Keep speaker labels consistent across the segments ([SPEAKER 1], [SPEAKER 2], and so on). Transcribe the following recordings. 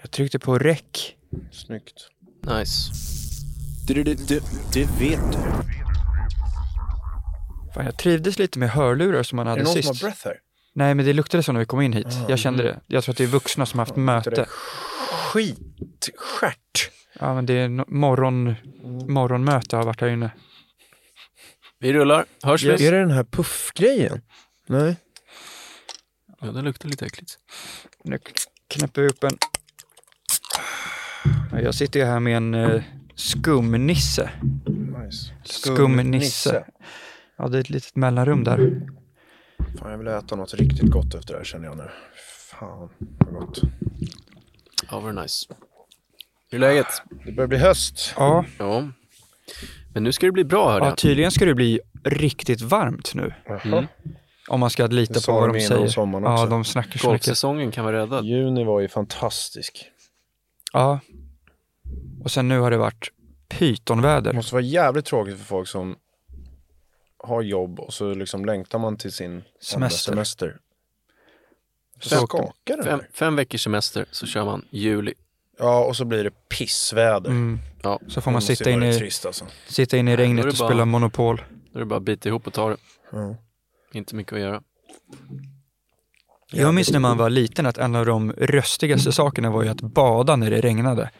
[SPEAKER 1] Jag tryckte på räck.
[SPEAKER 2] Snyggt.
[SPEAKER 3] Nice.
[SPEAKER 2] Det, det, det, det vet du.
[SPEAKER 1] Fan, jag trivdes lite med hörlurar som man
[SPEAKER 2] Är
[SPEAKER 1] hade
[SPEAKER 2] det någon
[SPEAKER 1] sist.
[SPEAKER 2] som har breath här?
[SPEAKER 1] Nej, men det luktade så när vi kom in hit.
[SPEAKER 2] Ah,
[SPEAKER 1] jag kände det. Jag tror att det är vuxna som har haft
[SPEAKER 2] är
[SPEAKER 1] möte.
[SPEAKER 2] Skitstjärt.
[SPEAKER 1] Ja, men det är no- morgon, morgonmöte har varit här inne.
[SPEAKER 3] Vi rullar. Hörs vi?
[SPEAKER 2] Är det den här puffgrejen? Nej.
[SPEAKER 3] Ja, det luktar lite äckligt.
[SPEAKER 1] Nu knäpper vi upp en. Jag sitter ju här med en eh, skumnisse.
[SPEAKER 2] Nice.
[SPEAKER 1] Skumnisse. Ja, det är ett litet mellanrum där.
[SPEAKER 2] Fan, jag vill äta något riktigt gott efter det här känner jag nu. Fan, vad gott.
[SPEAKER 3] Ja, var nice. Hur är läget?
[SPEAKER 2] Det börjar bli höst.
[SPEAKER 1] Ja,
[SPEAKER 3] Ja. Men nu ska det bli bra hörde
[SPEAKER 1] ja tydligen ska det bli riktigt varmt nu.
[SPEAKER 2] Jaha.
[SPEAKER 1] Om man ska lita
[SPEAKER 2] Det
[SPEAKER 1] på
[SPEAKER 2] sa
[SPEAKER 1] vad
[SPEAKER 2] de
[SPEAKER 1] de
[SPEAKER 2] innan
[SPEAKER 1] säger.
[SPEAKER 2] sommaren
[SPEAKER 1] Ja,
[SPEAKER 2] också.
[SPEAKER 1] de snackar så mycket.
[SPEAKER 3] Golfsäsongen kan vara räddad.
[SPEAKER 2] Juni var ju fantastisk.
[SPEAKER 1] Ja. Och sen nu har det varit
[SPEAKER 2] Det
[SPEAKER 1] pytonväder.
[SPEAKER 2] måste vara jävligt tråkigt för folk som har jobb och så liksom längtar man till sin
[SPEAKER 1] Semester.
[SPEAKER 2] semester. Så
[SPEAKER 1] Så-
[SPEAKER 2] skakar det
[SPEAKER 3] Fem, fem veckors semester så kör man juli.
[SPEAKER 2] Ja, och så blir det pissväder.
[SPEAKER 1] Mm.
[SPEAKER 3] Ja,
[SPEAKER 1] Så får man
[SPEAKER 2] Det måste
[SPEAKER 1] sitta
[SPEAKER 2] ju
[SPEAKER 1] in
[SPEAKER 2] vara
[SPEAKER 1] i,
[SPEAKER 2] trist alltså.
[SPEAKER 1] sitta in i regnet
[SPEAKER 3] det
[SPEAKER 1] och
[SPEAKER 3] bara-
[SPEAKER 1] spela Monopol.
[SPEAKER 3] då är det bara att bita ihop och ta det.
[SPEAKER 2] Ja.
[SPEAKER 3] Inte mycket att göra.
[SPEAKER 1] Jag minns när man var liten att en av de röstigaste sakerna var ju att bada när det regnade.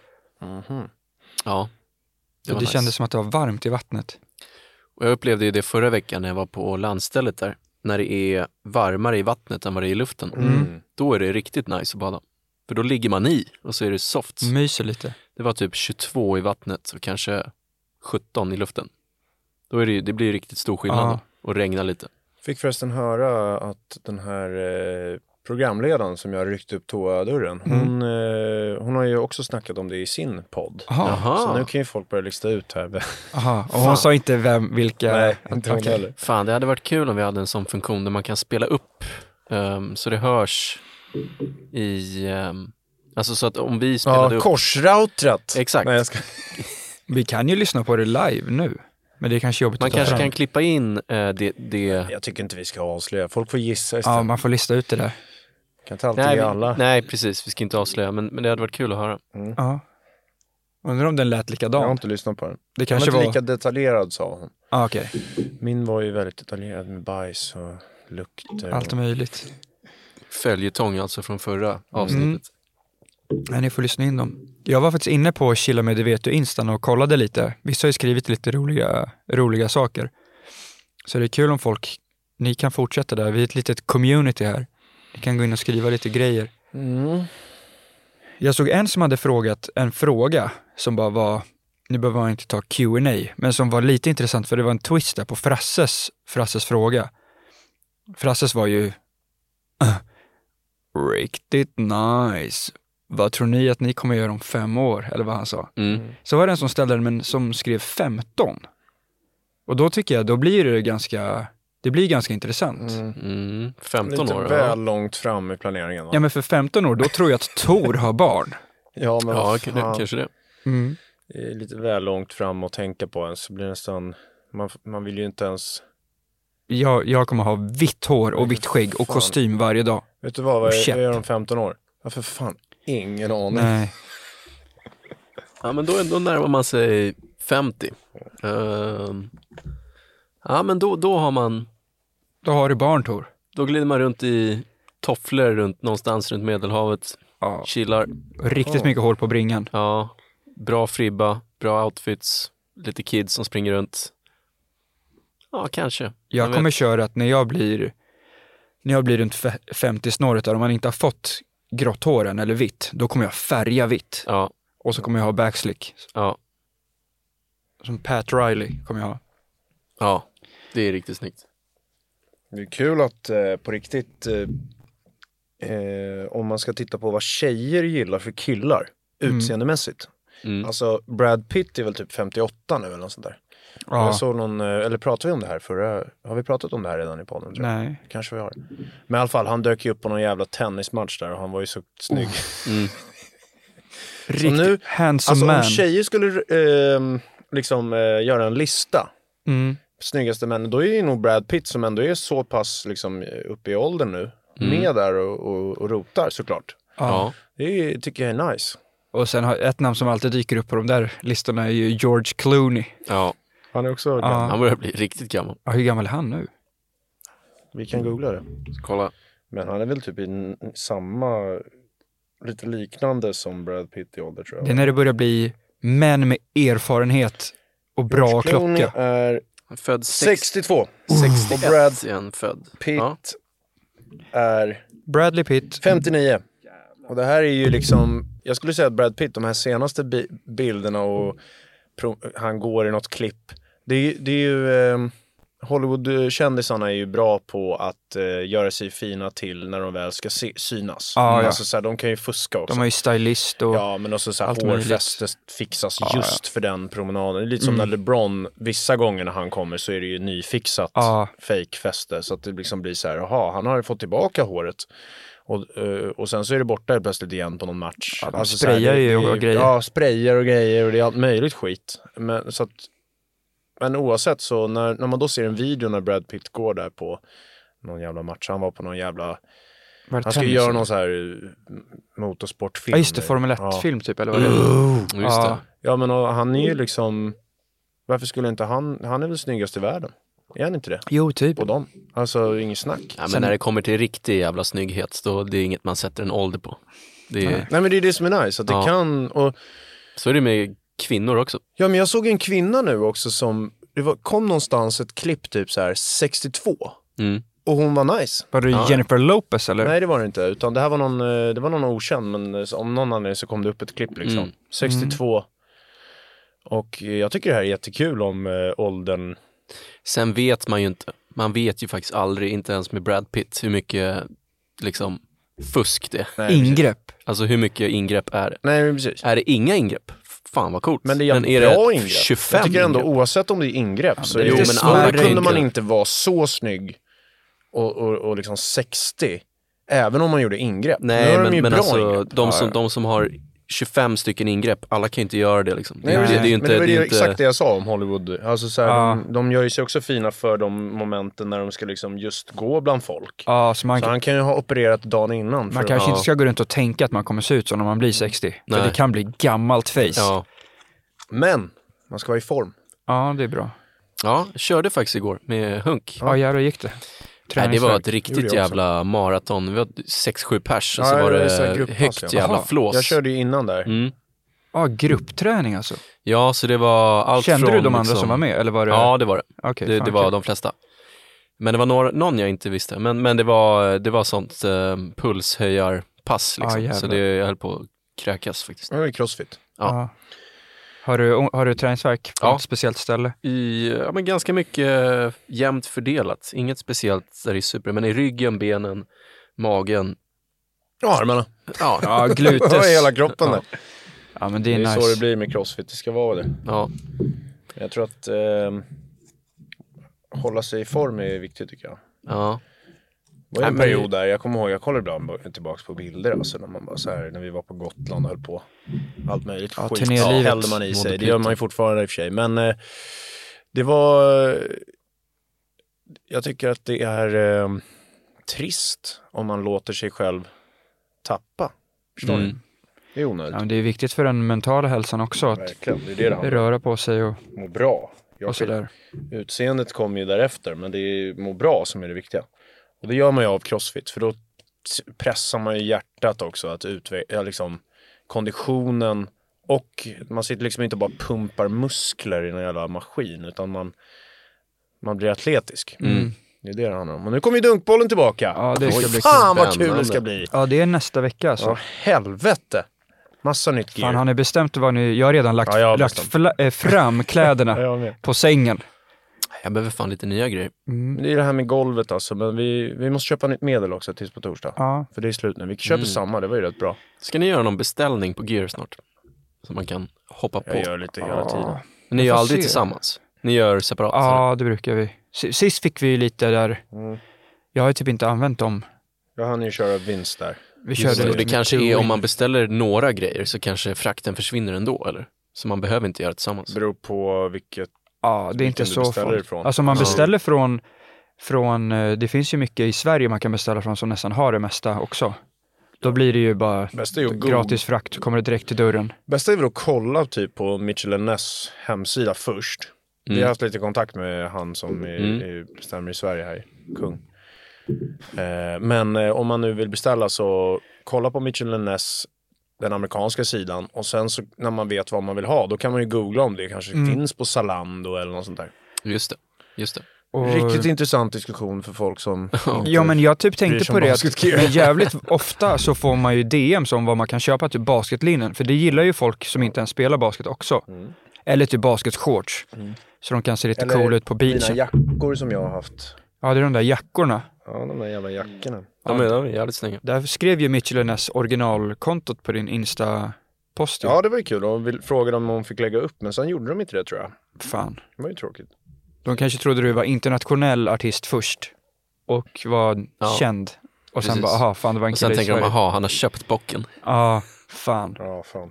[SPEAKER 3] Ja.
[SPEAKER 1] Det, det
[SPEAKER 3] nice.
[SPEAKER 1] kändes som att det var varmt i vattnet.
[SPEAKER 3] Och jag upplevde ju det förra veckan när jag var på landstället där. När det är varmare i vattnet än vad det är i luften.
[SPEAKER 2] Mm.
[SPEAKER 3] Då är det riktigt nice att bada. För då ligger man i och så är det soft.
[SPEAKER 1] Myser lite.
[SPEAKER 3] Det var typ 22 i vattnet och kanske 17 i luften. Då är det, det blir riktigt stor skillnad
[SPEAKER 1] Ja.
[SPEAKER 3] då. och regna lite.
[SPEAKER 2] Fick förresten höra att den här eh, programledaren som jag ryckte upp toadörren,
[SPEAKER 1] Mm.
[SPEAKER 2] hon, eh, hon har ju också snackat om det i sin podd.
[SPEAKER 1] Jaha.
[SPEAKER 2] Så nu kan ju folk börja lista ut här.
[SPEAKER 1] Aha. Och hon sa inte vem, vilka...
[SPEAKER 2] Nej, inte hon
[SPEAKER 1] Okej.
[SPEAKER 2] heller.
[SPEAKER 3] Fan, det hade varit kul om vi hade en sån funktion där man kan spela upp ehm, så det hörs i... ehm, alltså så att om vi spelade
[SPEAKER 2] Ja,
[SPEAKER 3] upp...
[SPEAKER 2] korsroutrat.
[SPEAKER 3] Exakt.
[SPEAKER 2] Nej, jag ska...
[SPEAKER 1] Vi kan ju lyssna på det live nu. Men det är kanske jobbigt
[SPEAKER 3] Man
[SPEAKER 1] att ta
[SPEAKER 3] kanske
[SPEAKER 1] fram.
[SPEAKER 3] kan klippa in eh, det... det...
[SPEAKER 2] jag tycker inte vi ska avslöja. Folk får gissa
[SPEAKER 1] Ja,
[SPEAKER 2] istället.
[SPEAKER 1] man får lista ut det där.
[SPEAKER 2] Kan inte alltid
[SPEAKER 3] Nej,
[SPEAKER 2] ge
[SPEAKER 3] vi,
[SPEAKER 2] alla.
[SPEAKER 3] nej, precis. Vi ska inte avslöja, men, men det hade varit kul att höra.
[SPEAKER 1] Ja. Undrar om den lät
[SPEAKER 2] Jag har inte lyssnat på den.
[SPEAKER 1] Det
[SPEAKER 2] Den var
[SPEAKER 1] kanske
[SPEAKER 2] inte
[SPEAKER 1] var...
[SPEAKER 2] lika detaljerad sa hon.
[SPEAKER 1] Ah, Okej,
[SPEAKER 2] Min var ju väldigt detaljerad med bajs och lukter.
[SPEAKER 1] allt möjligt.
[SPEAKER 3] Följetong alltså från förra avsnittet.
[SPEAKER 1] Nej, ni får lyssna in dem. Jag var faktiskt inne på Chilla med det vet du instan och kollade lite. Vissa har ju skrivit lite roliga, roliga saker. Så det är kul om folk, ni kan fortsätta där. Vi är ett litet community här. Ni kan gå in och skriva lite grejer.
[SPEAKER 2] Mm.
[SPEAKER 1] Jag såg en som hade frågat en fråga som bara var, nu behöver man inte ta Q&A, men som var lite intressant för det var en twist där på Frasses, Frasses fråga. Frasses var ju "Äh, riktigt nice. Vad tror ni att ni kommer göra om fem år? Eller vad han sa.
[SPEAKER 3] Mm.
[SPEAKER 1] Så var det en som ställde den men som skrev 15. Och då tycker jag, då blir det ganska, det blir ganska intressant.
[SPEAKER 3] Mm. 15
[SPEAKER 2] Lite
[SPEAKER 3] år.
[SPEAKER 2] väl
[SPEAKER 3] Ja,
[SPEAKER 2] långt fram i planeringen va?
[SPEAKER 1] Ja men för 15 år, då tror jag att Tor har barn.
[SPEAKER 2] Ja, men
[SPEAKER 3] ja
[SPEAKER 2] fan.
[SPEAKER 3] kanske det.
[SPEAKER 1] Mm.
[SPEAKER 2] Det är lite väl långt fram att tänka på ens. Så blir det nästan, man, man vill ju inte ens,
[SPEAKER 1] Jag, jag kommer ha vitt hår och vitt skägg och
[SPEAKER 2] Fan.
[SPEAKER 1] kostym varje dag.
[SPEAKER 2] vet du vad, vad
[SPEAKER 1] käpp.
[SPEAKER 2] vad är de 15 år? Ja, för fan, ingen aning.
[SPEAKER 1] Nej.
[SPEAKER 3] Ja, men då, då närmar man sig 50. Ehm, ja, men då, då har man,
[SPEAKER 1] Då har du barn Tor.
[SPEAKER 3] då glider man runt i tofflor runt någonstans runt Medelhavet,
[SPEAKER 1] Ja.
[SPEAKER 3] chillar.
[SPEAKER 1] Riktigt mycket hår på bringan.
[SPEAKER 3] Ja, bra fribba, bra outfits, lite kids som springer runt. Ja, kanske.
[SPEAKER 1] Jag kommer
[SPEAKER 3] vet?
[SPEAKER 1] köra att när jag blir, när jag blir runt fe- 50 snåret där, om man inte har fått grått hår än eller vitt, då kommer jag färga vitt.
[SPEAKER 3] Ja,
[SPEAKER 1] Och så kommer jag ha backslick.
[SPEAKER 3] ja,
[SPEAKER 1] Som Pat Riley kommer jag ha.
[SPEAKER 3] ja. Det är riktigt snyggt.
[SPEAKER 2] Det är kul att eh, på riktigt eh, eh, om man ska titta på vad tjejer gillar för killar
[SPEAKER 1] Mm.
[SPEAKER 2] utseendemässigt.
[SPEAKER 3] Mm.
[SPEAKER 2] Alltså Brad Pitt är väl typ 58 nu eller något sånt där.
[SPEAKER 1] Ja.
[SPEAKER 2] Jag såg någon, eh, eller pratade vi om det här förra, har vi pratat om det här redan i podden? Tror jag?
[SPEAKER 1] Nej.
[SPEAKER 2] Kanske vi har. Men i alla fall, han dök ju upp på någon jävla tennismatch där och han var ju så snygg.
[SPEAKER 3] Mm.
[SPEAKER 1] Riktigt
[SPEAKER 2] nu-
[SPEAKER 1] handsome
[SPEAKER 2] Alltså
[SPEAKER 1] man.
[SPEAKER 2] om tjejer skulle ehm, liksom eh, göra en lista,
[SPEAKER 1] Mm.
[SPEAKER 2] snyggaste män, då är ju nog Brad Pitt som ändå är så pass liksom uppe i åldern nu,
[SPEAKER 3] Mm.
[SPEAKER 2] med där och, och, och rotar såklart.
[SPEAKER 3] Ja.
[SPEAKER 2] Det är, tycker jag är nice.
[SPEAKER 1] Och sen har ett namn som alltid dyker upp på de där listorna är ju George Clooney.
[SPEAKER 3] ja,
[SPEAKER 2] Han är också gammal.
[SPEAKER 3] han börjar bli riktigt gammal.
[SPEAKER 1] Ja, hur gammal är han nu?
[SPEAKER 2] Vi kan googla det.
[SPEAKER 3] Kolla.
[SPEAKER 2] Men han är väl typ i samma, lite liknande som Brad Pitt i ålder tror jag.
[SPEAKER 1] Det är när det börjar bli män med erfarenhet och bra
[SPEAKER 2] George Clooney
[SPEAKER 1] klocka.
[SPEAKER 2] är
[SPEAKER 3] Född 60,
[SPEAKER 2] 62.
[SPEAKER 3] 61
[SPEAKER 2] Och Brad
[SPEAKER 3] är han född.
[SPEAKER 2] Pitt
[SPEAKER 3] Ja.
[SPEAKER 2] är
[SPEAKER 1] Bradley Pitt.
[SPEAKER 2] 59. Och det här är ju liksom, jag skulle säga att Brad Pitt, de här senaste bi- bilderna och han går i något klipp. Det är, det är ju, eh, Hollywood-kändisarna är ju bra på att eh, göra sig fina till när de väl ska se- synas.
[SPEAKER 1] Ja, ja.
[SPEAKER 2] Alltså så här, de kan ju fuska också.
[SPEAKER 1] De har ju stylist och...
[SPEAKER 2] Ja, men också så här
[SPEAKER 1] allt möjligt.
[SPEAKER 2] hårfäste fixas
[SPEAKER 1] Ja,
[SPEAKER 2] just för den promenaden. Det är lite som
[SPEAKER 1] Mm.
[SPEAKER 2] när LeBron, vissa gånger när han kommer så är det ju nyfixat
[SPEAKER 1] Ja.
[SPEAKER 2] fake-fäste. Så att det liksom blir så här, jaha, han har fått tillbaka håret. Och, eh, och sen så är det borta helt plötsligt igen på någon match.
[SPEAKER 1] Ja, de
[SPEAKER 2] så här,
[SPEAKER 1] sprayar ju
[SPEAKER 2] det är
[SPEAKER 1] och grejer.
[SPEAKER 2] Ja, sprayar och grejer och det är allt möjligt skit. Men, så att, men oavsett så när, när man då ser en video när Brad Pitt går där på någon jävla match, han var på någon jävla, han ska
[SPEAKER 1] tennis,
[SPEAKER 2] göra någon så här eh, motorsportfilm.
[SPEAKER 1] Ja just det, Formel
[SPEAKER 2] Ja.
[SPEAKER 1] 1-film typ eller vad det är.
[SPEAKER 3] Just
[SPEAKER 1] Ja.
[SPEAKER 3] det.
[SPEAKER 2] Ja men och han är ju liksom Varför skulle inte han, han är väl snyggast i världen? Är han inte det?
[SPEAKER 1] Jo, typ.
[SPEAKER 2] På dem? Alltså inget snack.
[SPEAKER 3] Ja, men
[SPEAKER 1] Sen-
[SPEAKER 3] när det kommer till riktig jävla snygghet, då det är inget man sätter en ålder på. Det är,
[SPEAKER 2] Nej men det är det som är nice, att det
[SPEAKER 3] Ja.
[SPEAKER 2] kan och
[SPEAKER 3] Så är det med kvinnor också.
[SPEAKER 2] Ja men jag såg en kvinna nu också som Det var, kom någonstans ett klipp typ så här 62
[SPEAKER 3] Mm.
[SPEAKER 2] och hon var nice.
[SPEAKER 1] Var det
[SPEAKER 3] Ja.
[SPEAKER 1] Jennifer Lopez eller?
[SPEAKER 2] Nej det var det inte, utan det här var någon, eh, det var någon okänd men eh, om någon anledning så kom det upp ett klipp liksom.
[SPEAKER 3] Mm.
[SPEAKER 2] 62. Och eh, jag tycker det här är jättekul om eh, åldern
[SPEAKER 3] Sen vet man ju inte, man vet ju faktiskt aldrig, inte ens med Brad Pitt, hur mycket liksom fusk det är.
[SPEAKER 1] Ingrepp.
[SPEAKER 3] Alltså hur mycket ingrepp är det?
[SPEAKER 2] Nej men precis.
[SPEAKER 3] Är det inga ingrepp? Fan vad coolt.
[SPEAKER 2] Men det är jävligt
[SPEAKER 3] är
[SPEAKER 2] bra
[SPEAKER 3] det
[SPEAKER 2] ingrepp.
[SPEAKER 3] 25
[SPEAKER 2] jag tycker ändå
[SPEAKER 3] ingrepp?
[SPEAKER 2] oavsett om det är ingrepp så
[SPEAKER 1] men
[SPEAKER 2] är
[SPEAKER 1] det är
[SPEAKER 2] jo, men kunde man
[SPEAKER 3] ingrepp.
[SPEAKER 2] inte vara så snygg och, och, och liksom 60 även om man gjorde ingrepp.
[SPEAKER 3] Nej men, men alltså
[SPEAKER 2] ingrepp.
[SPEAKER 3] de som,
[SPEAKER 1] Ja, ja.
[SPEAKER 3] de som har 25 stycken ingrepp, alla kan ju inte göra det liksom.
[SPEAKER 2] Nej,
[SPEAKER 3] det,
[SPEAKER 2] men
[SPEAKER 3] det, det är ju
[SPEAKER 2] men
[SPEAKER 3] inte,
[SPEAKER 2] det var
[SPEAKER 3] det
[SPEAKER 2] ju
[SPEAKER 3] är inte
[SPEAKER 2] exakt det jag sa om Hollywood. Alltså så här,
[SPEAKER 1] Ja.
[SPEAKER 2] de, de gör ju sig också fina för de momenten när de ska liksom just gå bland folk.
[SPEAKER 1] Ja, så man,
[SPEAKER 2] Så han kan ju ha opererat dagen innan.
[SPEAKER 1] man
[SPEAKER 2] för-
[SPEAKER 1] kanske
[SPEAKER 3] ja.
[SPEAKER 1] inte ska gå runt och tänka att man kommer se ut som när man blir 60. För
[SPEAKER 3] Nej.
[SPEAKER 1] det kan bli gammalt face.
[SPEAKER 3] Ja.
[SPEAKER 2] Men, man ska vara i form.
[SPEAKER 1] Ja, det är bra.
[SPEAKER 3] ja, körde faktiskt igår med hunk.
[SPEAKER 1] Ja, jävlar gick det.
[SPEAKER 3] Nej, det var ett riktigt jävla maraton. Vi var 6-7 pers och
[SPEAKER 2] Ja,
[SPEAKER 3] så var
[SPEAKER 2] det så
[SPEAKER 3] det
[SPEAKER 2] grupppass,
[SPEAKER 3] högt
[SPEAKER 2] ja.
[SPEAKER 3] jävla
[SPEAKER 1] Jaha,
[SPEAKER 3] flås.
[SPEAKER 2] Jag körde ju innan där.
[SPEAKER 3] Mm.
[SPEAKER 1] Ja, gruppträning alltså.
[SPEAKER 3] Ja, så det var allt
[SPEAKER 1] Kände
[SPEAKER 3] från...
[SPEAKER 1] du de andra
[SPEAKER 3] liksom...
[SPEAKER 1] som var med? Eller var det...
[SPEAKER 3] Ja, det var det.
[SPEAKER 1] Okej,
[SPEAKER 3] det,
[SPEAKER 1] fan,
[SPEAKER 3] det var
[SPEAKER 1] kul.
[SPEAKER 3] de flesta. Men det var några, någon jag inte visste. Men, men det var, det var sånt eh, pulshöjarpass liksom.
[SPEAKER 1] Ja,
[SPEAKER 3] så det jag höll på att kräkas faktiskt.
[SPEAKER 2] Jag var crossfit.
[SPEAKER 3] Ja.
[SPEAKER 1] Ja. Har, du, har du träningsvärk på
[SPEAKER 3] Ja.
[SPEAKER 1] något speciellt ställe?
[SPEAKER 3] I, ja, men ganska mycket jämnt fördelat. Inget speciellt där det är super, men i ryggen, benen, magen.
[SPEAKER 2] Ja, armarna.
[SPEAKER 3] Ja,
[SPEAKER 1] Ja,
[SPEAKER 2] Det
[SPEAKER 1] glutes.
[SPEAKER 2] hela kroppen där.
[SPEAKER 1] Ja, men det
[SPEAKER 2] Det
[SPEAKER 1] är
[SPEAKER 2] är
[SPEAKER 1] nice.
[SPEAKER 2] så det blir med crossfit, det ska vara det.
[SPEAKER 3] ja.
[SPEAKER 2] Jag tror att eh, hålla sig i form är viktigt tycker jag.
[SPEAKER 3] ja.
[SPEAKER 2] Det var ju en period där, jag kommer ihåg, jag kollar ibland tillbaka på bilder alltså när man bara så här, när vi var på Gotland och höll på. Allt möjligt
[SPEAKER 1] Ja,
[SPEAKER 2] skit
[SPEAKER 1] turnélivet.
[SPEAKER 2] hällde man i sig. Det gör man ju fortfarande i och för sig. Men eh, det var, jag tycker att det är eh, trist om man låter sig själv tappa. Förstår ni?
[SPEAKER 3] Mm.
[SPEAKER 2] Det är onödigt.
[SPEAKER 1] Ja, men det är viktigt för den mentala hälsan också att
[SPEAKER 2] Verkligen, det är det det
[SPEAKER 1] röra på sig och,
[SPEAKER 2] Må bra. Jag
[SPEAKER 1] och sådär.
[SPEAKER 2] Utseendet kommer ju därefter, men det är må bra som är det viktiga. Och det gör man ju av crossfit, för då pressar man ju hjärtat också, att utveckla liksom, konditionen och man sitter liksom inte bara pumpar muskler i en jävla maskin, utan man, man blir atletisk.
[SPEAKER 3] Mm.
[SPEAKER 2] Det är det det handlar om. Och nu kommer ju dunkbollen tillbaka.
[SPEAKER 1] Ja, det ska
[SPEAKER 2] Oj,
[SPEAKER 1] bli
[SPEAKER 2] fan vad kul det ska bli.
[SPEAKER 1] Ja, det är nästa vecka alltså.
[SPEAKER 2] Ja, helvete. Massa nytt gear.
[SPEAKER 1] Fan, har ni bestämt vad ni... Jag har redan lagt,
[SPEAKER 2] Ja, jag har
[SPEAKER 1] lagt eh, fram kläderna på sängen.
[SPEAKER 3] Jag behöver fan lite nya grejer.
[SPEAKER 1] Mm.
[SPEAKER 2] Det är det här med golvet alltså, men vi, vi måste köpa nytt medel också tills på torsdag.
[SPEAKER 1] Ja.
[SPEAKER 2] För det är slut nu. Vi köper
[SPEAKER 3] Mm.
[SPEAKER 2] samma, det var ju rätt bra.
[SPEAKER 3] Ska ni göra någon beställning på gear snart? Som man kan hoppa på?
[SPEAKER 2] Jag gör lite hela tiden.
[SPEAKER 1] Ja.
[SPEAKER 3] Men ni gör aldrig
[SPEAKER 1] se.
[SPEAKER 3] tillsammans? Ni gör separat?
[SPEAKER 1] ja, det brukar vi. Sist fick vi lite där,
[SPEAKER 2] Mm.
[SPEAKER 1] jag har ju typ inte använt dem.
[SPEAKER 2] Jag hann ju köra vinst där.
[SPEAKER 1] Vi
[SPEAKER 3] Just
[SPEAKER 1] körde
[SPEAKER 3] det, det kanske är om man beställer några grejer så kanske frakten försvinner ändå eller? Så man behöver inte göra tillsammans.
[SPEAKER 2] Beror på vilket...
[SPEAKER 1] Ja, det är inte så farligt. Alltså man beställer från, från, eh, det finns ju mycket i Sverige man kan beställa från som nästan har det mesta också. Då blir det ju bara gratis frakt, så kommer det direkt till dörren.
[SPEAKER 2] Bästa är väl att kolla typ på Mitchell Ness hemsida först. Vi
[SPEAKER 3] Mm.
[SPEAKER 2] har haft lite kontakt med han som är,
[SPEAKER 3] Mm.
[SPEAKER 2] bestämmer i Sverige här, kung. Eh, men eh, om man nu vill beställa så kolla på Mitchell Ness, den amerikanska sidan och sen så när man vet vad man vill ha då kan man ju googla om det kanske
[SPEAKER 1] Mm.
[SPEAKER 2] finns på Zalando eller något sånt där.
[SPEAKER 3] Just det, just det.
[SPEAKER 1] Och,
[SPEAKER 2] Riktigt intressant diskussion för folk som
[SPEAKER 1] Ja men jag typ tänkte på det, att, men jävligt ofta så får man ju DMs om vad man kan köpa till basketlinnen, för det gillar ju folk som inte ens spelar basket också.
[SPEAKER 2] Mm.
[SPEAKER 1] Eller till basketshorts, så de kan se lite
[SPEAKER 2] Eller
[SPEAKER 1] coola ut på beachen.
[SPEAKER 2] jackor som jag har haft.
[SPEAKER 1] Ja, det är de där jackorna.
[SPEAKER 2] Ja, de där jävla jackorna.
[SPEAKER 3] De är, de är jävligt snygga.
[SPEAKER 1] Där skrev ju Mitchell Ness originalkontot på din Insta-post.
[SPEAKER 2] Ja, det var ju kul. De frågade om hon fick lägga upp, men sen gjorde de inte det tror jag.
[SPEAKER 1] Fan.
[SPEAKER 2] Det var ju tråkigt.
[SPEAKER 1] De kanske trodde du var internationell artist först och var
[SPEAKER 3] Ja,
[SPEAKER 1] känd. Och sen
[SPEAKER 3] precis.
[SPEAKER 1] bara, aha, fan det var en
[SPEAKER 3] Och sen
[SPEAKER 1] kille i
[SPEAKER 3] tänker de,
[SPEAKER 1] Sverige.
[SPEAKER 3] aha, han har köpt bocken.
[SPEAKER 1] Ja, fan.
[SPEAKER 2] Ja, fan.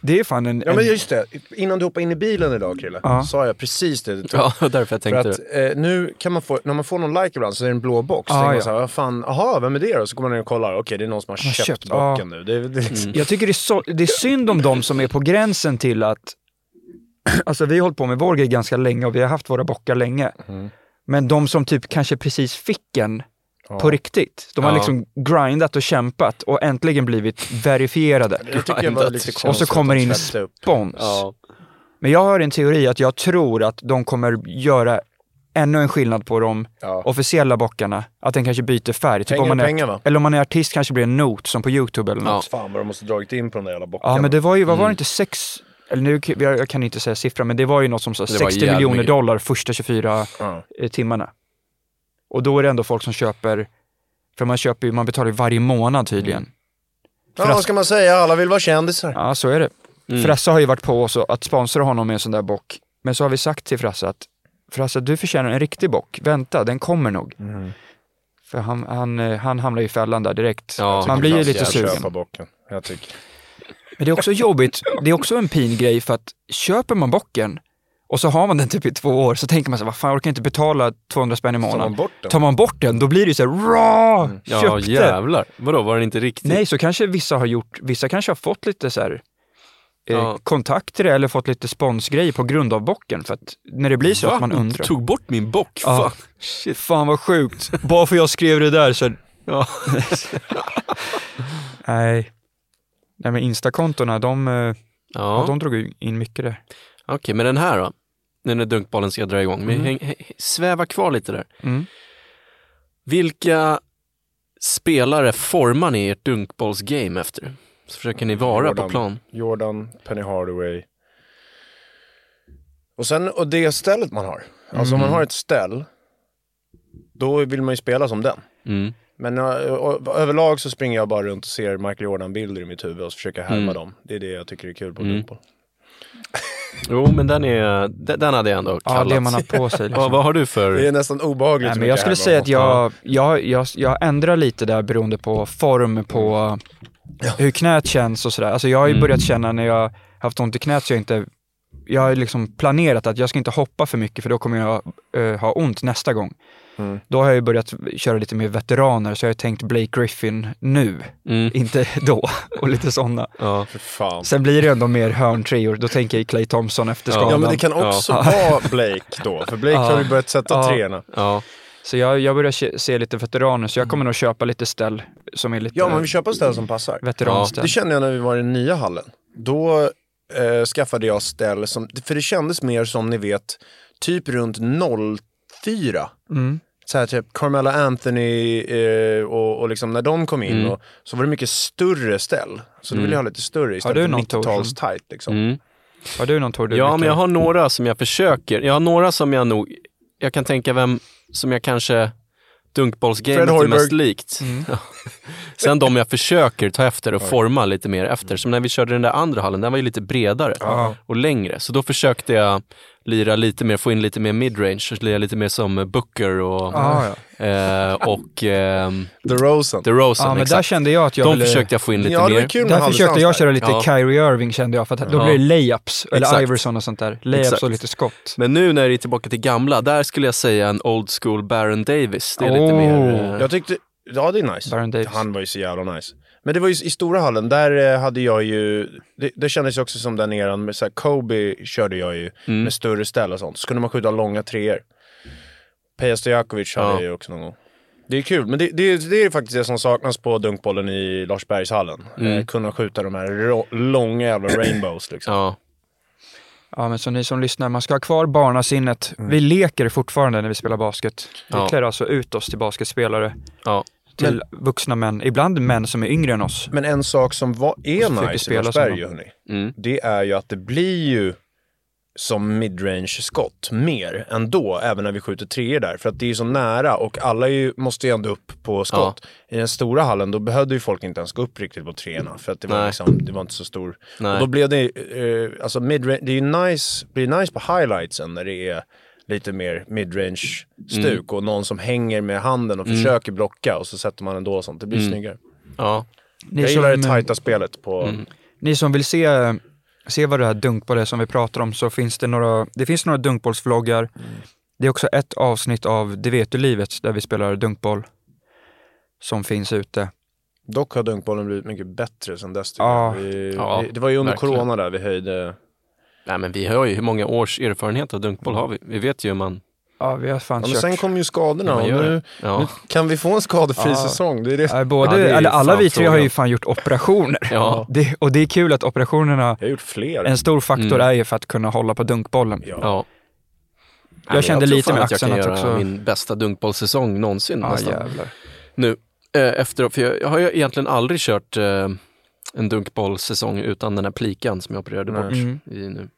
[SPEAKER 1] Det är fan en...
[SPEAKER 2] Ja, men
[SPEAKER 1] en
[SPEAKER 2] just det. Innan du hoppade in i bilen idag, Krille,
[SPEAKER 1] Ja.
[SPEAKER 2] sa jag precis det du tog.
[SPEAKER 3] Ja, därför jag
[SPEAKER 2] För
[SPEAKER 3] tänkte
[SPEAKER 2] att
[SPEAKER 3] det.
[SPEAKER 2] eh, nu kan man få, när man får någon like ibland så är det en blå box. Så
[SPEAKER 1] Ah,
[SPEAKER 2] tänker man
[SPEAKER 1] ja.
[SPEAKER 2] så här, fan, aha, vem är det då? Så går man ner och kollar, okej det är någon som har
[SPEAKER 1] har
[SPEAKER 2] köpt,
[SPEAKER 1] köpt,
[SPEAKER 2] bocken nu. Det, är- det, liksom-
[SPEAKER 1] Jag tycker det är, så, det är synd om de som är på gränsen till att... Alltså vi har hållit på med vår grej ganska länge och vi har haft våra bockar länge.
[SPEAKER 2] Mm.
[SPEAKER 1] Men de som typ kanske precis fick en
[SPEAKER 2] Ja.
[SPEAKER 1] på riktigt. De har
[SPEAKER 3] Ja.
[SPEAKER 1] liksom grindat och kämpat och äntligen blivit verifierade.
[SPEAKER 3] Och så
[SPEAKER 1] kommer in. Spons.
[SPEAKER 3] Ja,
[SPEAKER 1] Men jag har en teori att jag tror att de kommer göra ännu en skillnad på de
[SPEAKER 2] Ja.
[SPEAKER 1] officiella bockarna. Att den kanske byter färg. Typ
[SPEAKER 2] Pengar
[SPEAKER 1] om man
[SPEAKER 2] är pengar?
[SPEAKER 1] Eller om man är artist kanske blir en not som på YouTube eller något.
[SPEAKER 2] Fan vad de måste dragit in på de där jävla bockarna.
[SPEAKER 1] Ja men det var ju, vad var det
[SPEAKER 3] Mm.
[SPEAKER 1] inte, sex, eller nu, jag kan inte säga siffran, men det var ju något som sa
[SPEAKER 3] Det var
[SPEAKER 1] 60
[SPEAKER 3] jävligt
[SPEAKER 1] miljoner
[SPEAKER 3] mycket.
[SPEAKER 1] dollar första 24
[SPEAKER 2] Ja.
[SPEAKER 1] eh, timmarna. Och då är det ändå folk som köper, för man köper ju, man betalar ju varje månad tydligen.
[SPEAKER 2] Ja, vad ska man säga? Alla vill vara kändisar.
[SPEAKER 1] Ja, så är det.
[SPEAKER 3] Mm.
[SPEAKER 1] Frasse har ju varit på oss att sponsra honom med en sån där bock. Men så har vi sagt till Frasse att Frasse, du förtjänar en riktig bock. Vänta, den kommer nog.
[SPEAKER 2] Mm.
[SPEAKER 1] För han, han, eh, han hamnar i fällan där direkt.
[SPEAKER 3] Ja,
[SPEAKER 1] Man blir ju lite sugen.
[SPEAKER 2] Köpa bocken. Jag tycker.
[SPEAKER 1] Men det är också jobbigt. Det är också en pin grej för att köper man bocken och så har man den typ i två år så tänker man så vad fan jag orkar inte betala 200 spänn i
[SPEAKER 2] Tar man
[SPEAKER 1] månaden.
[SPEAKER 2] bort den?
[SPEAKER 1] Tar man bort den, då blir det ju så här, raw!
[SPEAKER 3] ja
[SPEAKER 1] Köpte!
[SPEAKER 3] jävlar. Vadå, var den inte riktig?
[SPEAKER 1] Nej, så kanske vissa har gjort, vissa kanske har fått lite så här, eh,
[SPEAKER 3] Ja.
[SPEAKER 1] kontakter eller fått lite sponsgrejer på grund av bocken. För att när det blir så
[SPEAKER 3] Va?
[SPEAKER 1] att man undrar.
[SPEAKER 3] tog bort min bock?
[SPEAKER 1] Ja.
[SPEAKER 3] Fan.
[SPEAKER 1] Shit, fan vad sjukt. Bara för jag skrev det där så...
[SPEAKER 3] Ja.
[SPEAKER 1] Nej. Nej men instakontona, de, eh, ja.
[SPEAKER 3] Ja,
[SPEAKER 1] de drog in mycket där.
[SPEAKER 3] Okej, men den här då? Nu när dunkbollen ska dra igång. Men
[SPEAKER 1] Mm.
[SPEAKER 3] häng, häng, sväva kvar lite där.
[SPEAKER 1] Mm.
[SPEAKER 3] Vilka spelare formar ni ert dunkbollsgame efter? Så försöker ni vara på
[SPEAKER 2] Jordan.
[SPEAKER 3] plan.
[SPEAKER 2] Jordan, Penny Hardaway. Och sen, och det stället man har. Alltså om man
[SPEAKER 1] Mm.
[SPEAKER 2] har ett ställ, då vill man ju spela som den.
[SPEAKER 3] Mm.
[SPEAKER 2] Men ö- överlag så springer jag bara runt och ser Michael Jordan-bilder i mitt huvud och så försöker härma
[SPEAKER 3] Mm.
[SPEAKER 2] dem. Det är det jag tycker är kul på
[SPEAKER 3] Mm. Jo, men den, är, den, hade jag ändå
[SPEAKER 1] Ja,
[SPEAKER 3] kallat.
[SPEAKER 1] det man har på sig.
[SPEAKER 3] Ja,
[SPEAKER 1] Liksom.
[SPEAKER 3] vad har du för...
[SPEAKER 2] Det är nästan obehagligt
[SPEAKER 1] Nej, men jag skulle säga att jag, jag, jag, jag ändrar lite där beroende på form, på hur knät känns och sådär. Alltså jag har ju
[SPEAKER 3] Mm.
[SPEAKER 1] börjat känna när jag haft ont i knät så jag inte, jag har liksom planerat att jag ska inte hoppa för mycket för då kommer jag eh, ha ont nästa gång.
[SPEAKER 2] Mm.
[SPEAKER 1] Då har jag ju börjat köra lite mer veteraner så jag har tänkt Blake Griffin nu,
[SPEAKER 3] Mm.
[SPEAKER 1] inte då och lite sådana.
[SPEAKER 3] Ja.
[SPEAKER 1] Sen blir det ändå mer hörntreor, då tänker jag Clay Thompson efter skadan.
[SPEAKER 2] Ja men det kan också
[SPEAKER 1] Ja.
[SPEAKER 2] vara Blake då, för Blake
[SPEAKER 1] Ja.
[SPEAKER 2] har ju börjat sätta
[SPEAKER 1] Ja.
[SPEAKER 2] treorna.
[SPEAKER 3] ja.
[SPEAKER 1] Så jag, jag börjar se, se lite veteraner, så jag kommer nog köpa lite ställ som är lite
[SPEAKER 2] Ja men vi köper ställ som passar.
[SPEAKER 1] veteranställ.
[SPEAKER 2] Det kände jag när vi var i den nya hallen. Då eh, skaffade jag ställ som, för det kändes mer som ni vet, typ runt 04.
[SPEAKER 1] Mm.
[SPEAKER 2] Så här typ Carmelo Anthony eh, och, och liksom när de kom in
[SPEAKER 3] Mm.
[SPEAKER 2] och, så var det mycket större ställ. Så då
[SPEAKER 3] Mm.
[SPEAKER 2] ville jag ha lite större istället för
[SPEAKER 1] någon
[SPEAKER 2] 90-tals
[SPEAKER 1] Torsen?
[SPEAKER 2] tight liksom.
[SPEAKER 3] Mm.
[SPEAKER 1] Har du någon Tor du
[SPEAKER 3] Ja,
[SPEAKER 1] brukar-
[SPEAKER 3] men jag har några som jag försöker. Jag har några som jag nog jag kan tänka vem som jag kanske
[SPEAKER 2] Fred
[SPEAKER 3] dunkbollsgamet är mest likt. Ja. Sen de jag försöker ta efter och forma lite mer efter. Som när vi körde den där andra hallen, den var ju lite bredare och längre. Så då försökte jag lira lite mer, få in lite mer midrange, lira lite mer som Booker och,
[SPEAKER 1] Ja, ja.
[SPEAKER 3] eh, och ehm,
[SPEAKER 2] The Rosen.
[SPEAKER 3] The Rosen.
[SPEAKER 1] ja men där kände jag att jag
[SPEAKER 3] De
[SPEAKER 1] ville...
[SPEAKER 3] försökte jag få in lite
[SPEAKER 2] Ja,
[SPEAKER 3] mer.
[SPEAKER 1] Där försökte jag köra lite
[SPEAKER 3] Ja.
[SPEAKER 1] Kyrie Irving kände jag, för att då
[SPEAKER 3] Ja.
[SPEAKER 1] blir det layups, eller
[SPEAKER 3] Exakt.
[SPEAKER 1] Iverson och sånt där. Layups
[SPEAKER 3] Exakt.
[SPEAKER 1] och lite skott.
[SPEAKER 3] Men nu när det är tillbaka till gamla, där skulle jag säga en old school Baron Davis. Det är lite
[SPEAKER 1] Oh.
[SPEAKER 3] mer... eh,
[SPEAKER 2] Jag tyckte, ja det är nice.
[SPEAKER 1] Baron Davis.
[SPEAKER 2] Han var ju så jävla nice. Men det var ju i stora hallen, där eh, hade jag ju, det, det kändes ju också som den eran med så här, Kobe körde jag ju
[SPEAKER 3] Mm.
[SPEAKER 2] med större ställ och sånt. Så kunde man skjuta långa treor. Peja Stojakovic hade
[SPEAKER 3] Ja.
[SPEAKER 2] jag ju också någon gång. Det är kul, men det, det, det är faktiskt det som saknas på dunkbollen i Larsbergshallen.
[SPEAKER 3] Mm.
[SPEAKER 2] Eh, kunna skjuta de här långa jävla rainbows liksom.
[SPEAKER 3] Ja,
[SPEAKER 1] Ja, men så ni som lyssnar, man ska ha kvar barnasinnet. Vi leker fortfarande när vi spelar basket. Vi
[SPEAKER 3] Ja.
[SPEAKER 1] klär alltså ut oss till basketspelare,
[SPEAKER 3] ja.
[SPEAKER 1] Till vuxna män, ibland män som är yngre än oss.
[SPEAKER 2] Men en sak som var, är nice i ju, hörni,
[SPEAKER 3] Mm.
[SPEAKER 2] det är ju att det blir ju som midrange-skott mer ändå, även när vi skjuter treor där. För att det är ju så nära och alla är ju, måste ju ändå upp på skott. I den stora hallen då behövde ju folk inte ens gå upp riktigt på treorna för att det var,
[SPEAKER 3] Nej.
[SPEAKER 2] liksom, det var inte så stor.
[SPEAKER 3] Nej.
[SPEAKER 2] Och då blev det, eh, alltså midrange, det är ju nice, blir nice på highlightsen när det är lite mer midrange-stuk
[SPEAKER 3] Mm.
[SPEAKER 2] och någon som hänger med handen och försöker blocka och så sätter man ändå och sånt. Det blir
[SPEAKER 3] Mm.
[SPEAKER 2] snyggare.
[SPEAKER 3] ja.
[SPEAKER 1] Ni
[SPEAKER 2] Jag
[SPEAKER 1] som,
[SPEAKER 2] gillar det tajta spelet på...
[SPEAKER 3] Mm.
[SPEAKER 1] ni som vill se, se vad det här dunkboll är som vi pratar om så finns det några, det finns några dunkbollsvloggar.
[SPEAKER 2] Mm.
[SPEAKER 1] Det är också ett avsnitt av Det vet du livet där vi spelar dunkboll som finns ute.
[SPEAKER 2] Dock har dunkbollen blivit mycket bättre sen dess.
[SPEAKER 1] Ja.
[SPEAKER 2] Vi,
[SPEAKER 3] Ja,
[SPEAKER 2] vi, det var ju under
[SPEAKER 3] verkligen.
[SPEAKER 2] corona där vi höjde...
[SPEAKER 3] Nej men vi har ju, hur många års erfarenhet av dunkboll har vi? Vi vet ju hur man,
[SPEAKER 1] Ja, vi har fan
[SPEAKER 2] Ja, men sen kom ju skadorna och nu.
[SPEAKER 3] Ja.
[SPEAKER 2] nu kan vi få en skadefri
[SPEAKER 1] Ja.
[SPEAKER 2] säsong. Det är det.
[SPEAKER 1] Både,
[SPEAKER 3] Ja, det är
[SPEAKER 1] alla vi tre har ju fan gjort operationer.
[SPEAKER 3] Ja.
[SPEAKER 1] Det, och det är kul att operationerna,
[SPEAKER 2] Jag har gjort fler.
[SPEAKER 1] en stor faktor
[SPEAKER 3] Mm.
[SPEAKER 1] är ju för att kunna hålla på dunkbollen.
[SPEAKER 2] Ja.
[SPEAKER 3] ja.
[SPEAKER 1] Jag kände
[SPEAKER 3] tror
[SPEAKER 1] lite med
[SPEAKER 3] att jag kan
[SPEAKER 1] axeln att
[SPEAKER 3] göra
[SPEAKER 1] också-
[SPEAKER 3] min bästa dunkbollsäsong någonsin
[SPEAKER 1] Ja,
[SPEAKER 3] nästan.
[SPEAKER 1] jävlar.
[SPEAKER 3] Nu, eh, efteråt, för jag, jag har ju egentligen aldrig kört eh, en dunkbollsäsong utan den här plikan som jag opererade
[SPEAKER 2] Nej.
[SPEAKER 3] bort
[SPEAKER 1] Mm.
[SPEAKER 3] i nu.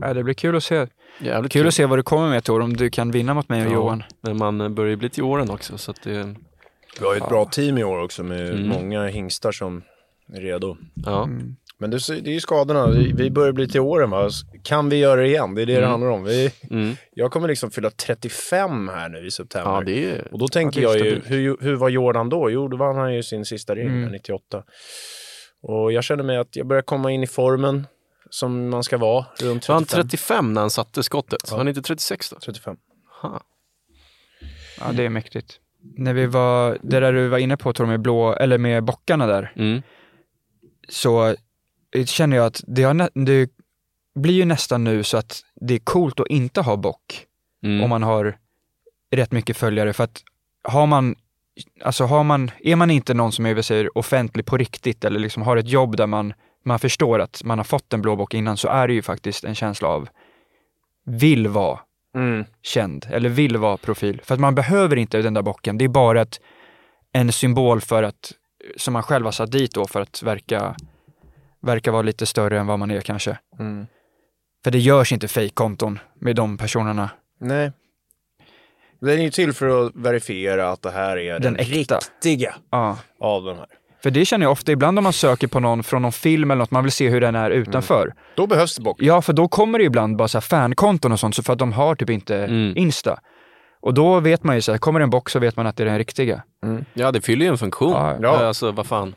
[SPEAKER 1] Ja, det blir kul att se.
[SPEAKER 3] Jävligt
[SPEAKER 1] Kul att se vad du kommer med Tor, om du kan vinna mot mig och
[SPEAKER 3] Ja.
[SPEAKER 1] Johan.
[SPEAKER 3] Men man börjar ju bli till åren också så att det,
[SPEAKER 2] Vi har ju ett bra team i år också med
[SPEAKER 3] Mm.
[SPEAKER 2] många hingstar som är redo.
[SPEAKER 3] ja.
[SPEAKER 1] Mm.
[SPEAKER 2] Men det, är- det ju skadorna. Vi, börjar bli till åren va. Kan vi göra det igen? Det är det det
[SPEAKER 3] Mm.
[SPEAKER 2] handlar om. Vi,
[SPEAKER 3] Mm.
[SPEAKER 2] jag kommer liksom fylla 35 här nu i september.
[SPEAKER 3] ja, det är
[SPEAKER 2] Och då tänker
[SPEAKER 1] Ja, det är
[SPEAKER 2] jag ju, hur, hur var Jordan då? Jo, då vann han ju sin sista ring,
[SPEAKER 1] Mm.
[SPEAKER 2] 98. Och jag känner mig att jag börjar komma in i formen som man ska vara, runt
[SPEAKER 3] Var han
[SPEAKER 2] 35.
[SPEAKER 3] 35 när han satte skottet?
[SPEAKER 2] Ja.
[SPEAKER 3] Var han inte 36 då?
[SPEAKER 2] 35.
[SPEAKER 3] Ha.
[SPEAKER 1] Ja, det är mäktigt. När vi var, det där du var inne på Tor, med blå, eller med bockarna där,
[SPEAKER 3] Mm.
[SPEAKER 1] så eh, känner jag att det, har, det blir ju nästan nu så att det är coolt att inte ha bock
[SPEAKER 3] Mm.
[SPEAKER 1] om man har rätt mycket följare. För att har man, alltså har man, är man inte någon som är säga, offentlig på riktigt eller liksom har ett jobb där man, man förstår att man har fått en blå bock innan så är det ju faktiskt en känsla av vill vara
[SPEAKER 2] Mm.
[SPEAKER 1] känd eller vill vara profil. För att man behöver inte den där bocken. Det är bara ett, en symbol för att, som man själv har satt dit då för att verka, verka vara lite större än vad man är kanske.
[SPEAKER 2] Mm.
[SPEAKER 1] För det görs inte fejkkonton med de personerna.
[SPEAKER 2] Nej. Den är ju till för att verifiera att det här är den,
[SPEAKER 1] Den äkta.
[SPEAKER 2] riktiga
[SPEAKER 1] Ja.
[SPEAKER 2] av de här.
[SPEAKER 1] För det känner jag ofta, ibland om man söker på någon från någon film eller något, man vill se hur den är utanför.
[SPEAKER 2] Då behövs det bock.
[SPEAKER 1] Ja, för då kommer det ibland bara så här fankonton och sånt, så för att de har typ inte
[SPEAKER 3] Mm.
[SPEAKER 1] Insta. Och då vet man ju så här, kommer det en box så vet man att det är den riktiga.
[SPEAKER 3] Ja, det fyller ju en funktion.
[SPEAKER 1] Ja,
[SPEAKER 2] ja.
[SPEAKER 3] Alltså, vad fan.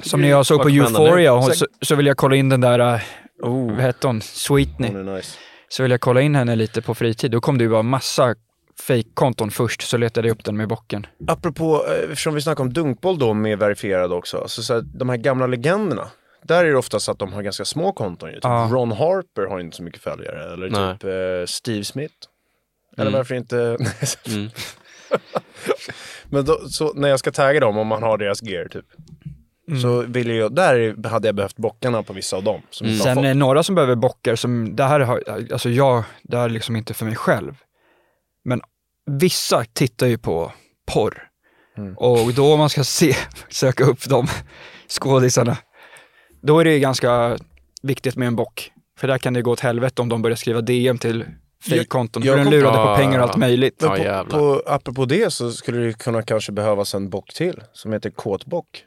[SPEAKER 1] Som när jag såg på? Euphoria, och
[SPEAKER 2] Säk-
[SPEAKER 1] så, så vill jag kolla in den där, äh, oh, vad hette hon, Sweetney.
[SPEAKER 2] Hon är nice.
[SPEAKER 1] Så vill jag kolla in henne lite på fritid. Då kom det ju bara massa fake-konton först, så letade jag upp den med bocken.
[SPEAKER 2] Apropå, eh, eftersom vi snackar om dunkboll då med verifierad också, så, så här, de här gamla legenderna. Där är det oftast att de har ganska små konton ju. Typ
[SPEAKER 1] Ja.
[SPEAKER 2] Ron Harper har inte så mycket följare. Eller
[SPEAKER 3] Nej.
[SPEAKER 2] typ eh, Steve Smith. Eller
[SPEAKER 3] Mm.
[SPEAKER 2] varför inte...
[SPEAKER 3] Mm.
[SPEAKER 2] Men då, så när jag ska tagga dem, om man har deras gear typ.
[SPEAKER 1] Mm.
[SPEAKER 2] Så vill jag, där hade jag behövt bockarna på vissa av dem. Som
[SPEAKER 3] Mm.
[SPEAKER 1] Sen är
[SPEAKER 2] fått.
[SPEAKER 1] det några som behöver bockar som, det här har, alltså jag, det här är liksom inte för mig själv. Men vissa tittar ju på porr.
[SPEAKER 2] Mm.
[SPEAKER 1] Och då om man ska se, söka upp de skådisarna, då är det ju ganska viktigt med en bock. För där kan det gå åt helvete om de börjar skriva DM till fejkkonton. För den lurade på
[SPEAKER 3] Ah.
[SPEAKER 1] pengar och allt möjligt.
[SPEAKER 2] Men
[SPEAKER 3] Ja,
[SPEAKER 2] på, apropå det så skulle det kunna kanske behövas en bock till som heter kåtbock.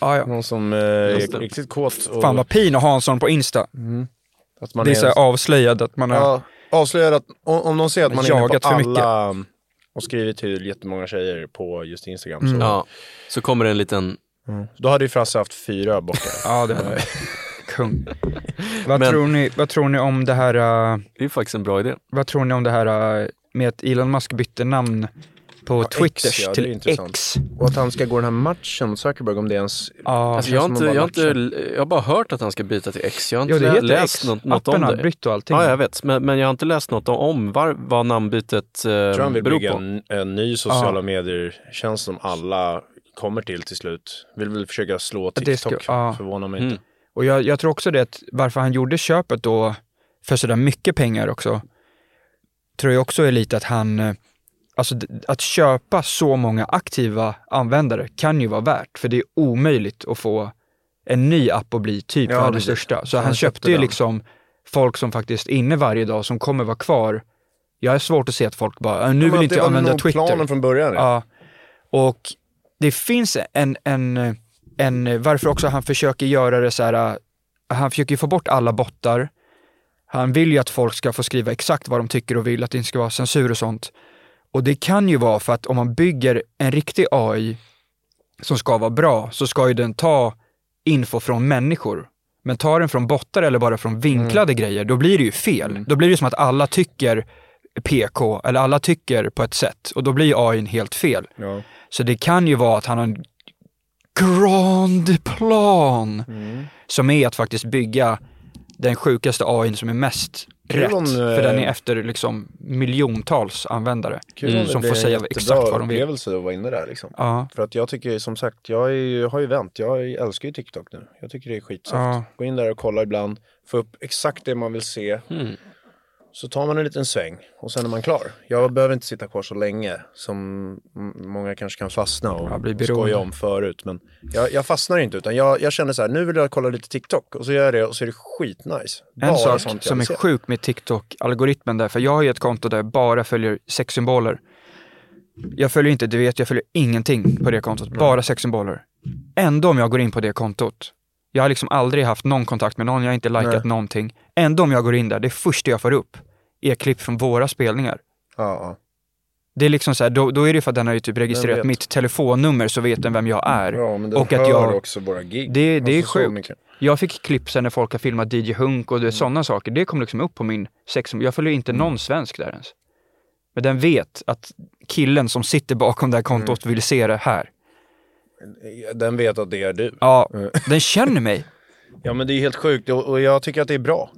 [SPEAKER 1] Ja, ja.
[SPEAKER 2] Någon som eh, är riktigt kåt. Och,
[SPEAKER 1] Fan vad pin att ha en sån på Insta.
[SPEAKER 2] att man
[SPEAKER 1] Det är så här avslöjad att man har...
[SPEAKER 2] Ja, avslöjar att om, de ser att man är inne på
[SPEAKER 1] mycket.
[SPEAKER 2] alla och skrivit till jättemånga tjejer på just Instagram.
[SPEAKER 1] Mm.
[SPEAKER 2] Så,
[SPEAKER 3] Ja, så kommer det en liten,
[SPEAKER 2] Då hade ju Frasse haft fyra bockar.
[SPEAKER 1] Ja, det är kung. Vad,
[SPEAKER 3] Men-
[SPEAKER 1] tror ni, vad tror ni om det här, äh,
[SPEAKER 3] det är faktiskt en bra idé.
[SPEAKER 1] vad tror ni om det här äh, med att Elon Musk bytte namn på
[SPEAKER 2] X, ja, det är
[SPEAKER 1] till. X?
[SPEAKER 2] och att han ska gå den här matchen mot Zuckerberg om det ens...
[SPEAKER 1] Ja,
[SPEAKER 3] Alltså, jag, har inte, jag, har inte, jag har bara hört att han ska byta till X. Jag har
[SPEAKER 1] jo,
[SPEAKER 3] inte
[SPEAKER 1] det heter
[SPEAKER 3] läst
[SPEAKER 1] X.
[SPEAKER 3] något, något
[SPEAKER 1] Appen
[SPEAKER 3] om det.
[SPEAKER 1] bytt och allting.
[SPEAKER 3] Ja, jag vet. Men, men jag har inte läst något om var, vad namnbytet eh,
[SPEAKER 2] Jag tror han vill
[SPEAKER 3] beror
[SPEAKER 2] bygga
[SPEAKER 3] på.
[SPEAKER 2] en, en ny sociala medier-tjänst som alla kommer till till slut. Vill väl försöka slå
[SPEAKER 1] det
[SPEAKER 2] TikTok,
[SPEAKER 1] ska- ja.
[SPEAKER 2] förvånar mig
[SPEAKER 3] Mm.
[SPEAKER 2] inte.
[SPEAKER 1] Och jag, jag tror också det att varför han gjorde köpet då för sådär mycket pengar också, tror jag också är lite att han, eh, alltså att köpa så många aktiva användare kan ju vara värt, för det är omöjligt att få en ny app att bli typ
[SPEAKER 2] Ja,
[SPEAKER 1] världens största. Så han,
[SPEAKER 2] han
[SPEAKER 1] köpte
[SPEAKER 2] köpte
[SPEAKER 1] ju liksom folk som faktiskt är inne varje dag, som kommer vara kvar. Jag har svårt att se att folk bara, "Äh, nu vill inte
[SPEAKER 2] det
[SPEAKER 1] jag
[SPEAKER 2] var
[SPEAKER 1] använda Twitter.
[SPEAKER 2] planen från början. Ja.
[SPEAKER 1] Ja. Och det finns en, en, en, varför också han försöker göra det så här, äh, han försöker ju få bort alla bottar. Han vill ju att folk ska få skriva exakt vad de tycker och vill, att det inte ska vara censur och sånt. Och det kan ju vara för att om man bygger en riktig AI som ska vara bra, så ska ju den ta info från människor. Men tar den från bottar eller bara från vinklade grejer, då blir det ju fel. Då blir det som att alla tycker PK, eller alla tycker på ett sätt och då blir AI helt fel.
[SPEAKER 2] Ja.
[SPEAKER 1] Så det kan ju vara att han har en grand plan som är att faktiskt bygga den sjukaste AI som är mest rätt.
[SPEAKER 2] om, eh,
[SPEAKER 1] För den är efter liksom miljontals användare
[SPEAKER 3] Mm.
[SPEAKER 1] som får säga exakt vad de vill.
[SPEAKER 2] upplevelse att vara inne där liksom.
[SPEAKER 1] Ja,
[SPEAKER 2] För att jag tycker som sagt, jag, är, har ju vänt. Jag älskar ju TikTok nu. Jag tycker det är skitsoft.
[SPEAKER 1] Ja.
[SPEAKER 2] Gå in där och kolla ibland, få upp exakt det man vill se.
[SPEAKER 3] Mm.
[SPEAKER 2] Så tar man en liten sväng och sen är man klar. Jag behöver inte sitta kvar så länge som många kanske kan fastna och skoja om förut. Men jag, jag fastnar inte utan jag, jag känner så här, nu vill jag kolla lite TikTok och så gör jag det och så är det skitnice.
[SPEAKER 1] en
[SPEAKER 2] Bara
[SPEAKER 1] sak
[SPEAKER 2] sånt jag
[SPEAKER 1] som är
[SPEAKER 2] se.
[SPEAKER 1] sjuk med TikTok-algoritmen där, för jag har ju ett konto där jag bara följer sexsymboler. Jag följer inte, du vet, jag följer ingenting på det kontot, bara sexsymboler. Ändå om jag går in på det kontot, jag har liksom aldrig haft någon kontakt med någon, jag har inte likat
[SPEAKER 2] Nej.
[SPEAKER 1] någonting. Ändå om jag går in där, det första jag får upp är klipp från våra spelningar.
[SPEAKER 2] Ja.
[SPEAKER 1] Det är liksom så här, då, då är det för att den har ju typ registrerat mitt telefonnummer så vet den vem jag är.
[SPEAKER 2] ja men den
[SPEAKER 1] och
[SPEAKER 2] hör
[SPEAKER 1] att jag,
[SPEAKER 2] också våra gig.
[SPEAKER 1] det, det är
[SPEAKER 2] Alltså, så
[SPEAKER 1] sjukt. Jag fick klipp sen när folk har filmat DJ Hunk och
[SPEAKER 2] Mm.
[SPEAKER 1] sådana saker. Det kom liksom upp på min sex... Jag följer inte någon svensk där ens. Men den vet att killen som sitter bakom det här kontot
[SPEAKER 2] Mm.
[SPEAKER 1] vill se det här.
[SPEAKER 2] Den vet att det är du.
[SPEAKER 1] Ja,
[SPEAKER 2] Mm.
[SPEAKER 1] den känner mig.
[SPEAKER 2] Ja men det är helt sjukt och, jag tycker att det är bra.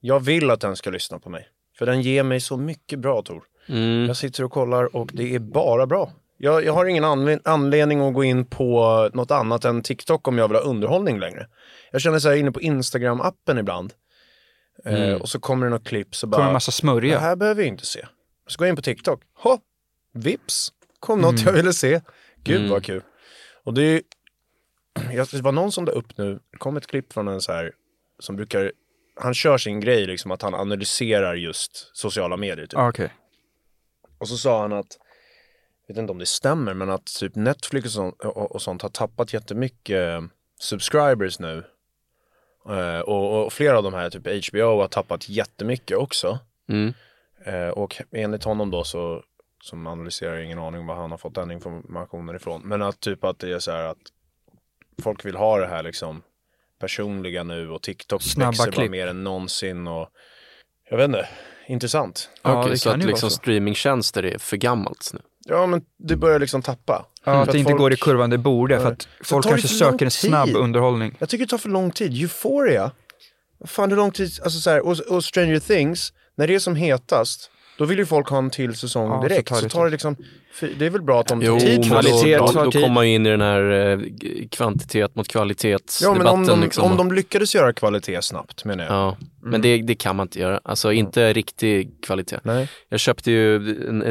[SPEAKER 2] Jag vill att den ska lyssna på mig. För den ger mig så mycket bra Tor.
[SPEAKER 3] Mm.
[SPEAKER 2] Jag sitter och kollar och det är bara bra. Jag, jag har ingen anle- anledning att gå in på något annat än TikTok om jag vill ha underhållning längre. Jag känner så här inne på Instagram-appen ibland. Eh, och så kommer det något klipp så
[SPEAKER 1] Kommer en
[SPEAKER 2] bara,
[SPEAKER 1] massa
[SPEAKER 2] det
[SPEAKER 1] smörja.
[SPEAKER 2] här behöver jag inte se. Så går jag in på TikTok. Ha! Vips! Kom något jag ville se. Gud
[SPEAKER 3] Mm.
[SPEAKER 2] vad kul. Och det är jag, det var någon som la upp nu, det kom ett klipp från en så här som brukar, han kör sin grej liksom att han analyserar just sociala medier typ.
[SPEAKER 1] Ah, Okej.
[SPEAKER 2] Och så sa han att, jag vet inte om det stämmer, men att typ Netflix och sånt, och, och sånt har tappat jättemycket eh, subscribers nu. Eh, och, och flera av de här, typ HBO, har tappat jättemycket också.
[SPEAKER 3] Mm.
[SPEAKER 2] Eh, och enligt honom då så, som analyserar ingen aning var han har fått den informationen ifrån. Men att typ att det är så här att folk vill ha det här liksom personliga nu och TikTok
[SPEAKER 1] Snabba
[SPEAKER 2] växer bara
[SPEAKER 1] klipp.
[SPEAKER 2] mer än någonsin och jag vet inte, intressant.
[SPEAKER 1] Ja,
[SPEAKER 3] Okej,
[SPEAKER 1] det
[SPEAKER 3] så att liksom
[SPEAKER 1] så.
[SPEAKER 3] streamingtjänster är för gammalt nu.
[SPEAKER 2] Ja men det börjar liksom tappa.
[SPEAKER 1] Ja,
[SPEAKER 2] För
[SPEAKER 1] att det inte
[SPEAKER 2] folk-
[SPEAKER 1] går i kurvan det borde, för att folk
[SPEAKER 2] tar det
[SPEAKER 1] kanske söker en snabb
[SPEAKER 2] tid.
[SPEAKER 1] underhållning.
[SPEAKER 2] Jag tycker det tar för lång tid. Euphoria, fan hur lång tid, alltså så här, och, och Stranger Things, när det är som hetast, då vill ju folk ha en till säsong
[SPEAKER 1] Ja, så
[SPEAKER 2] direkt.
[SPEAKER 1] tar
[SPEAKER 2] Så
[SPEAKER 1] det
[SPEAKER 2] tar det liksom, det är väl bra att de
[SPEAKER 3] Jo,
[SPEAKER 2] tar tid
[SPEAKER 3] då,
[SPEAKER 1] kvalitet
[SPEAKER 2] det.
[SPEAKER 3] då,
[SPEAKER 1] tar
[SPEAKER 3] då
[SPEAKER 1] tid.
[SPEAKER 3] kommer man ju in i den här eh, kvantitet mot
[SPEAKER 2] Ja
[SPEAKER 3] kvalitetsdebatten.
[SPEAKER 2] men om de,
[SPEAKER 3] liksom.
[SPEAKER 2] om de lyckades göra kvalitet snabbt menar jag.
[SPEAKER 3] Ja, men det, det kan man inte göra. Alltså inte riktig kvalitet.
[SPEAKER 2] Nej.
[SPEAKER 3] Jag köpte ju,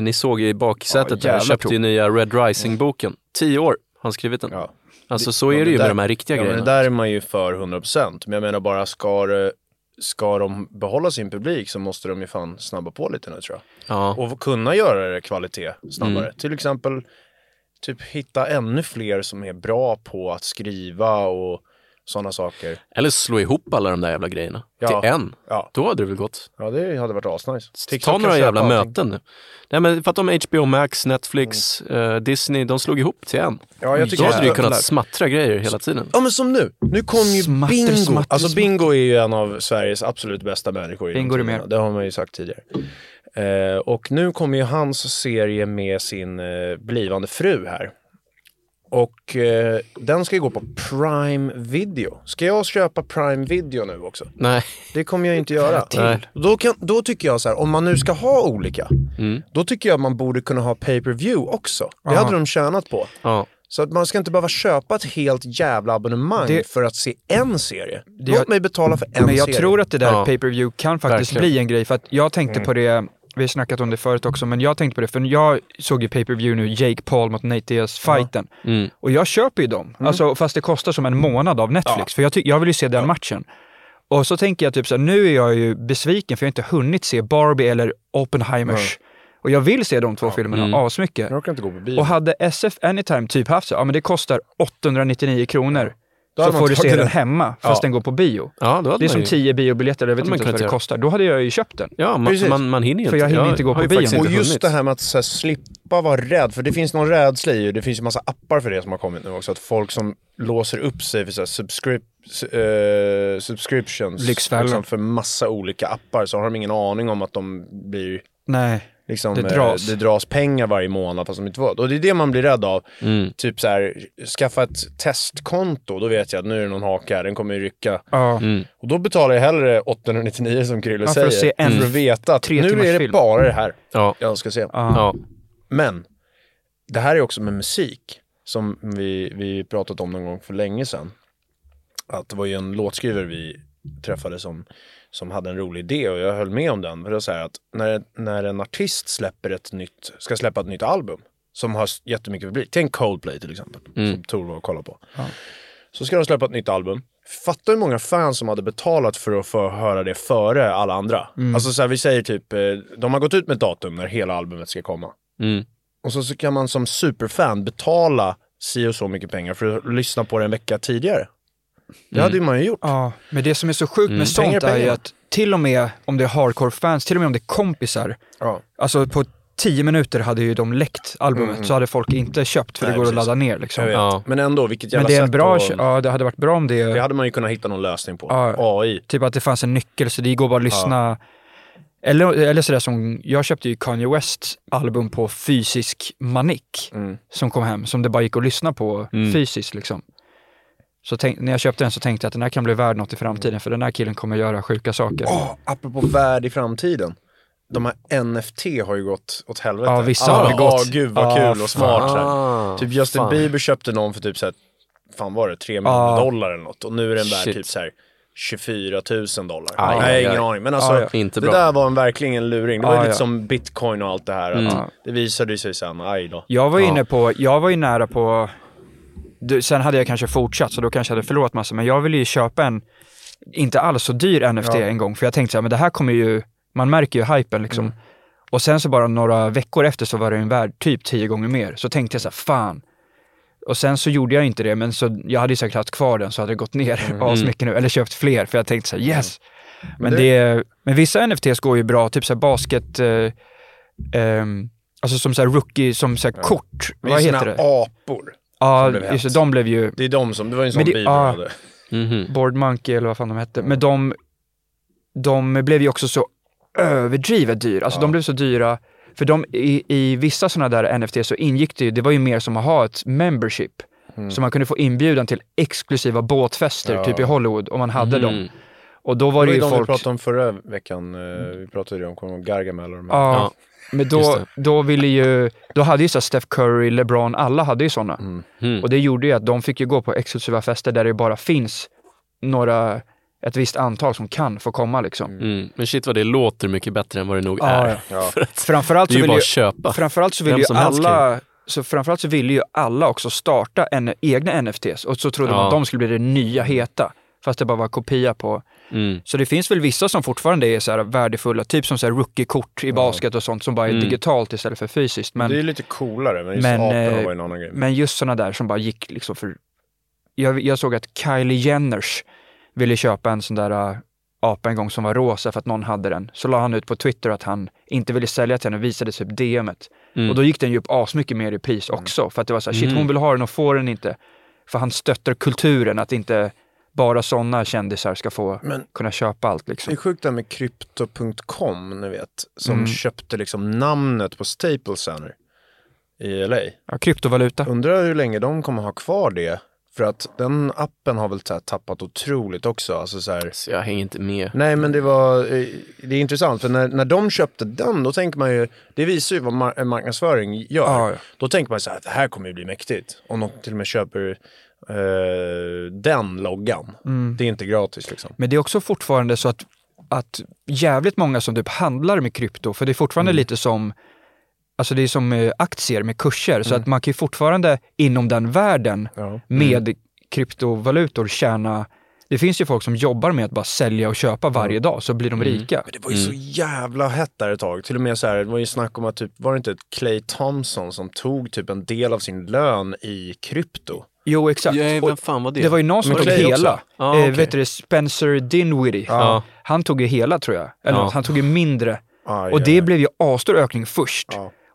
[SPEAKER 3] ni såg i baksätet
[SPEAKER 1] Ja,
[SPEAKER 3] jag köpte ju nya Red Rising-boken. Tio år har han skrivit den.
[SPEAKER 2] Ja.
[SPEAKER 3] Alltså så är det ju
[SPEAKER 2] där-
[SPEAKER 3] med de här riktiga
[SPEAKER 2] Ja, men
[SPEAKER 3] grejerna.
[SPEAKER 2] det där är man ju för 100%. Men jag menar bara ska det, ska de behålla sin publik så måste de ju fan snabba på lite nu tror jag.
[SPEAKER 3] Ja.
[SPEAKER 2] Och kunna göra det kvalitet snabbare.
[SPEAKER 3] Mm.
[SPEAKER 2] Till exempel typ hitta ännu fler som är bra på att skriva och sådana saker.
[SPEAKER 3] Eller slå ihop alla de där jävla grejerna
[SPEAKER 2] Ja.
[SPEAKER 3] till en.
[SPEAKER 2] Ja,
[SPEAKER 3] Då hade det väl gått.
[SPEAKER 2] ja det hade varit asnice.
[SPEAKER 3] Ta några jävla
[SPEAKER 2] allting.
[SPEAKER 3] möten nu. Nej men för att de HBO Max, Netflix, eh, Disney, de slog ihop till en.
[SPEAKER 2] Ja, jag tycker
[SPEAKER 3] Då hade du kunnat smattra grejer hela tiden.
[SPEAKER 2] Ja men som nu, nu kom ju
[SPEAKER 1] Smatter,
[SPEAKER 2] Bingo.
[SPEAKER 1] smatter,
[SPEAKER 2] alltså. Bingo är ju en av Sveriges absolut bästa människor.
[SPEAKER 1] Bingo är med.
[SPEAKER 2] Det har man ju sagt tidigare. Eh, och nu kommer ju hans serie med sin eh, blivande fru här. Och eh, den ska ju gå på Prime Video. Ska jag köpa Prime Video nu också?
[SPEAKER 3] Nej.
[SPEAKER 2] Det kommer jag inte göra.
[SPEAKER 3] Nej.
[SPEAKER 2] Då, kan, då tycker jag så här, om man nu ska ha olika,
[SPEAKER 3] Mm.
[SPEAKER 2] då tycker jag man borde kunna ha pay-per-view också. Det
[SPEAKER 1] Ja.
[SPEAKER 2] hade de tjänat på.
[SPEAKER 3] Ja.
[SPEAKER 2] Så att man ska inte behöva köpa ett helt jävla abonnemang
[SPEAKER 1] Det-
[SPEAKER 2] för att se en serie.
[SPEAKER 1] Det-
[SPEAKER 2] Låt mig betala för en
[SPEAKER 1] Men jag
[SPEAKER 2] serie.
[SPEAKER 1] tror att det där
[SPEAKER 3] Ja.
[SPEAKER 1] pay-per-view kan faktiskt
[SPEAKER 3] Verkligen.
[SPEAKER 1] bli en grej. För att jag tänkte
[SPEAKER 2] Mm.
[SPEAKER 1] på det, vi har snackat om det förut också, men jag tänkte på det, för jag såg ju pay-per-view nu, Jake Paul mot Nate Diaz-fighten.
[SPEAKER 3] Mm.
[SPEAKER 1] Och jag köper ju dem,
[SPEAKER 2] Mm.
[SPEAKER 1] alltså, fast det kostar som en månad av Netflix. För jag, jag vill ju se den matchen. Och så tänker jag typ så här, nu är jag ju besviken för jag har inte hunnit se Barbie eller Oppenheimers. Och jag vill se de två filmerna
[SPEAKER 3] Mm.
[SPEAKER 1] asmycket.
[SPEAKER 2] Jag orkar inte gå på bio.
[SPEAKER 1] Och hade SF Anytime typ haft så, ja men det kostar 899 kronor.
[SPEAKER 2] Då
[SPEAKER 1] Så får du se den
[SPEAKER 2] den.
[SPEAKER 1] hemma, fast
[SPEAKER 2] Ja.
[SPEAKER 1] den går på bio.
[SPEAKER 3] Ja, då hade
[SPEAKER 1] Det är
[SPEAKER 3] man
[SPEAKER 1] som
[SPEAKER 3] ju...
[SPEAKER 1] 10 biobiljetter, jag vet inte vad det kostar. Då hade jag ju köpt den.
[SPEAKER 3] Ja, man, man, man hinner ju
[SPEAKER 1] För
[SPEAKER 3] inte.
[SPEAKER 1] jag hinner inte gå på
[SPEAKER 3] ju
[SPEAKER 1] bio.
[SPEAKER 2] Och just
[SPEAKER 3] hunnit.
[SPEAKER 2] det här med att så här, slippa vara rädd, för det finns någon rädsla i det. Finns ju massa appar för det som har kommit nu också. Att folk som låser upp sig för så här, subscrip eh, subscriptions
[SPEAKER 1] Lyxfällor.
[SPEAKER 2] liksom, för massa olika appar så har de ingen aning om att de blir
[SPEAKER 1] Nej.
[SPEAKER 2] Liksom,
[SPEAKER 1] Det
[SPEAKER 2] det,
[SPEAKER 1] dras.
[SPEAKER 2] det dras pengar varje månad fast de inte får. Och det är det man blir rädd av.
[SPEAKER 3] Mm.
[SPEAKER 2] Typ så här, skaffa ett testkonto, då vet jag att nu är det någon haka här, den kommer ju rycka.
[SPEAKER 1] Ja.
[SPEAKER 3] Mm.
[SPEAKER 2] Och då betalar jag hellre 899 som Krille
[SPEAKER 1] Ja, för
[SPEAKER 2] säger.
[SPEAKER 1] att se en
[SPEAKER 2] för att veta att nu är det
[SPEAKER 1] film.
[SPEAKER 2] bara det här
[SPEAKER 3] Ja.
[SPEAKER 2] jag ska se.
[SPEAKER 1] Ja.
[SPEAKER 2] Men, det här är också med musik, som vi, vi pratat om någon gång för länge sedan. Att det var ju en låtskrivare vi träffade som, som hade en rolig idé och jag höll med om den. Det är så här att när, när en artist släpper ett nytt, ska släppa ett nytt album som har jättemycket publik, en Coldplay till exempel, som Tor var och kollade på. Så ska de släppa ett nytt album. Fatta hur många fans som hade betalat för att få höra det före alla andra. Alltså så här, vi säger typ, eh, de har gått ut med ett datum när hela albumet ska komma.
[SPEAKER 3] Mm.
[SPEAKER 2] Och så, så kan man som superfan betala si och så mycket pengar för att lyssna på det en vecka tidigare. Det hade man ju gjort.
[SPEAKER 1] Ja, men det som är så sjukt med
[SPEAKER 2] Pengar
[SPEAKER 1] sånt
[SPEAKER 2] är
[SPEAKER 1] är ju
[SPEAKER 2] pengar.
[SPEAKER 1] att till och med om det är hardcore-fans, till och med om det är kompisar,
[SPEAKER 2] Ja.
[SPEAKER 1] alltså på tio minuter hade ju de läckt albumet så hade folk inte köpt för
[SPEAKER 2] Nej,
[SPEAKER 1] det går
[SPEAKER 2] precis.
[SPEAKER 1] att ladda ner liksom.
[SPEAKER 3] Ja.
[SPEAKER 2] Men ändå, vilket jävla
[SPEAKER 1] Men det är en bra,
[SPEAKER 2] att-
[SPEAKER 1] ja det hade varit bra om det,
[SPEAKER 2] Det hade man ju kunnat hitta någon lösning på.
[SPEAKER 1] Ja.
[SPEAKER 2] AI.
[SPEAKER 1] typ att det fanns en nyckel så det går bara att lyssna. Eller, eller sådär som, jag köpte ju Kanye Wests album på fysisk manik
[SPEAKER 2] Mm.
[SPEAKER 1] som kom hem, som det bara gick att lyssna på
[SPEAKER 3] Mm.
[SPEAKER 1] fysiskt liksom. Så tänk, när jag köpte den så tänkte jag att den här kan bli värd något i framtiden för den här killen kommer göra sjuka saker.
[SPEAKER 2] Åh, apropå värld i framtiden. De här NFT har ju gått åt helvete.
[SPEAKER 1] Ja, vissa
[SPEAKER 2] ah,
[SPEAKER 1] har det gått.
[SPEAKER 2] Ah, gud vad
[SPEAKER 1] Ah,
[SPEAKER 2] kul och smart.
[SPEAKER 3] Ah,
[SPEAKER 2] Typ Justin
[SPEAKER 3] fan.
[SPEAKER 2] Bieber köpte någon för typ så här, fan var det, 3 miljoner
[SPEAKER 1] Ja.
[SPEAKER 2] dollar eller något. Och nu är den värd typ så här 24 000 dollar.
[SPEAKER 3] Aj,
[SPEAKER 2] Nej,
[SPEAKER 3] aj,
[SPEAKER 2] ingen
[SPEAKER 3] aj.
[SPEAKER 2] aning. Men alltså,
[SPEAKER 1] Ja, ja.
[SPEAKER 3] Inte
[SPEAKER 2] det där var en, verkligen en luring. Det var ju
[SPEAKER 1] Ja,
[SPEAKER 2] lite
[SPEAKER 1] ja.
[SPEAKER 2] som bitcoin och allt det här. Att
[SPEAKER 3] Mm.
[SPEAKER 2] Det visade sig sen, aj då.
[SPEAKER 1] Jag var
[SPEAKER 3] Ja.
[SPEAKER 1] inne på, jag var ju nära på, sen hade jag kanske fortsatt så då kanske jag hade förlorat massa, men jag ville ju köpa en, inte alls så dyr NFT
[SPEAKER 2] Ja.
[SPEAKER 1] en gång, för jag tänkte så här, men det här kommer ju, man märker ju hypen liksom.
[SPEAKER 2] Mm.
[SPEAKER 1] Och sen så bara några veckor efter så var det en värd typ tio gånger mer. Så tänkte jag så här, fan. Och sen så gjorde jag inte det, men så, jag hade ju säkert haft kvar den så hade det gått ner asmycket nu, eller köpt fler, för jag tänkte så här, yes. Men,
[SPEAKER 2] det-
[SPEAKER 1] det, men vissa NFTs går ju bra, typ så här basket, eh, ehm, alltså som så här rookie, som så här kort,
[SPEAKER 2] Men
[SPEAKER 1] vad heter det?
[SPEAKER 2] apor.
[SPEAKER 1] Ja,
[SPEAKER 2] blev
[SPEAKER 1] just det, de blev ju
[SPEAKER 2] Det är de som, det var ju en sån
[SPEAKER 1] det-
[SPEAKER 2] Bieber
[SPEAKER 1] ja.
[SPEAKER 2] hade.
[SPEAKER 3] Mhm.
[SPEAKER 1] Board Monkey eller vad fan de hette. Men de, de blev ju också så överdrivet dyra. Alltså de blev så dyra. För de, i, i vissa sådana där NFT så ingick det ju, det var ju mer som att ha ett membership. Så man kunde få inbjudan till exklusiva båtfester,
[SPEAKER 2] Ja.
[SPEAKER 1] typ i Hollywood, om man hade
[SPEAKER 3] Mm.
[SPEAKER 1] dem. Och då
[SPEAKER 2] Det
[SPEAKER 1] var
[SPEAKER 2] var
[SPEAKER 1] det
[SPEAKER 2] ju de vi
[SPEAKER 1] folk...
[SPEAKER 2] pratade om förra veckan. eh, Vi pratade ju om Gargamel och de här.
[SPEAKER 1] Ja,
[SPEAKER 3] Ja,
[SPEAKER 1] men då,
[SPEAKER 3] det.
[SPEAKER 1] då ville ju, då hade ju så Steph Curry, LeBron, alla hade ju sådana.
[SPEAKER 3] Mm.
[SPEAKER 1] Och det gjorde ju att de fick ju gå på exklusiva fester där det bara finns några, ett visst antal som kan få komma liksom.
[SPEAKER 3] Mm. Men shit vad det låter mycket bättre än vad det nog
[SPEAKER 1] Ja,
[SPEAKER 3] är.
[SPEAKER 1] ja.
[SPEAKER 3] För att
[SPEAKER 1] Framförallt
[SPEAKER 3] det
[SPEAKER 1] så
[SPEAKER 3] är ju
[SPEAKER 1] vill
[SPEAKER 3] bara
[SPEAKER 1] ju,
[SPEAKER 3] att köpa.
[SPEAKER 1] framförallt så vill ju alla, så framförallt så ville ju alla också starta en egna NFTs och så trodde man
[SPEAKER 3] Ja.
[SPEAKER 1] att de skulle bli det nya heta. Fast det bara var kopia på.
[SPEAKER 3] Mm.
[SPEAKER 1] Så det finns väl vissa som fortfarande är så här värdefulla, typ som så här rookie-kort i basket och sånt som bara är
[SPEAKER 3] Mm.
[SPEAKER 1] digitalt istället för fysiskt. Men,
[SPEAKER 2] det är lite coolare, men just
[SPEAKER 1] Men,
[SPEAKER 2] aporna
[SPEAKER 1] eh,
[SPEAKER 2] var en annan grej.
[SPEAKER 1] men just sådana där som bara gick liksom för... Jag, jag såg att Kylie Jenners ville köpa en sån där äh, apa en gång som var rosa för att någon hade den. Så la han ut på Twitter att han inte ville sälja till henne och visade typ DMet.
[SPEAKER 3] Mm.
[SPEAKER 1] Och då gick den ju upp asmycket mer i pris också. För att det var så här, shit
[SPEAKER 3] Mm.
[SPEAKER 1] hon vill ha den och får den inte. För han stöttar kulturen, att inte bara sådana kändisar ska få
[SPEAKER 2] Men-
[SPEAKER 1] kunna köpa allt
[SPEAKER 2] Det
[SPEAKER 1] liksom.
[SPEAKER 2] är sjukt det här med Crypto.com, ni vet, som
[SPEAKER 1] Mm.
[SPEAKER 2] köpte liksom namnet på Staples Center i LA.
[SPEAKER 1] Ja, kryptovaluta.
[SPEAKER 2] Undrar hur länge de kommer ha kvar det. För att den appen har väl tappat otroligt också. Alltså så här,
[SPEAKER 3] Så jag hänger inte med.
[SPEAKER 2] nej men det var, eh, det är intressant för när, när de köpte den då tänker man ju, det visar ju vad marknadsföring gör.
[SPEAKER 1] Ja, ja.
[SPEAKER 2] Då tänker man så här, det här kommer ju bli mäktigt. Om de till och med köper eh, den loggan.
[SPEAKER 1] Mm.
[SPEAKER 2] Det är inte gratis liksom.
[SPEAKER 1] Men det är också fortfarande så att, att jävligt många som typ handlar med krypto, för det är fortfarande
[SPEAKER 2] Mm.
[SPEAKER 1] lite som Alltså det är som eh, aktier med kurser,
[SPEAKER 2] Mm.
[SPEAKER 1] så att man kan ju fortfarande inom den världen
[SPEAKER 2] Ja.
[SPEAKER 1] med kryptovalutor tjäna det finns ju folk som jobbar med att bara sälja och köpa varje dag, så blir de rika.
[SPEAKER 2] Men det var ju så jävla hett där ett tag. Till och med så här, det var ju snack om att typ, var det inte Clay Thompson som tog typ en del av sin lön i krypto?
[SPEAKER 1] Jo, exakt.
[SPEAKER 3] Ja, vem fan var det?
[SPEAKER 1] det var ju någon som tog hela.
[SPEAKER 3] Ja,
[SPEAKER 1] eh,
[SPEAKER 3] okej.
[SPEAKER 1] Vet du Spencer Dinwiddie.
[SPEAKER 3] Ja.
[SPEAKER 1] Han tog ju hela tror jag. Eller något, han tog ju mindre.
[SPEAKER 2] Aj,
[SPEAKER 1] Och det blev ju asstor ökning först.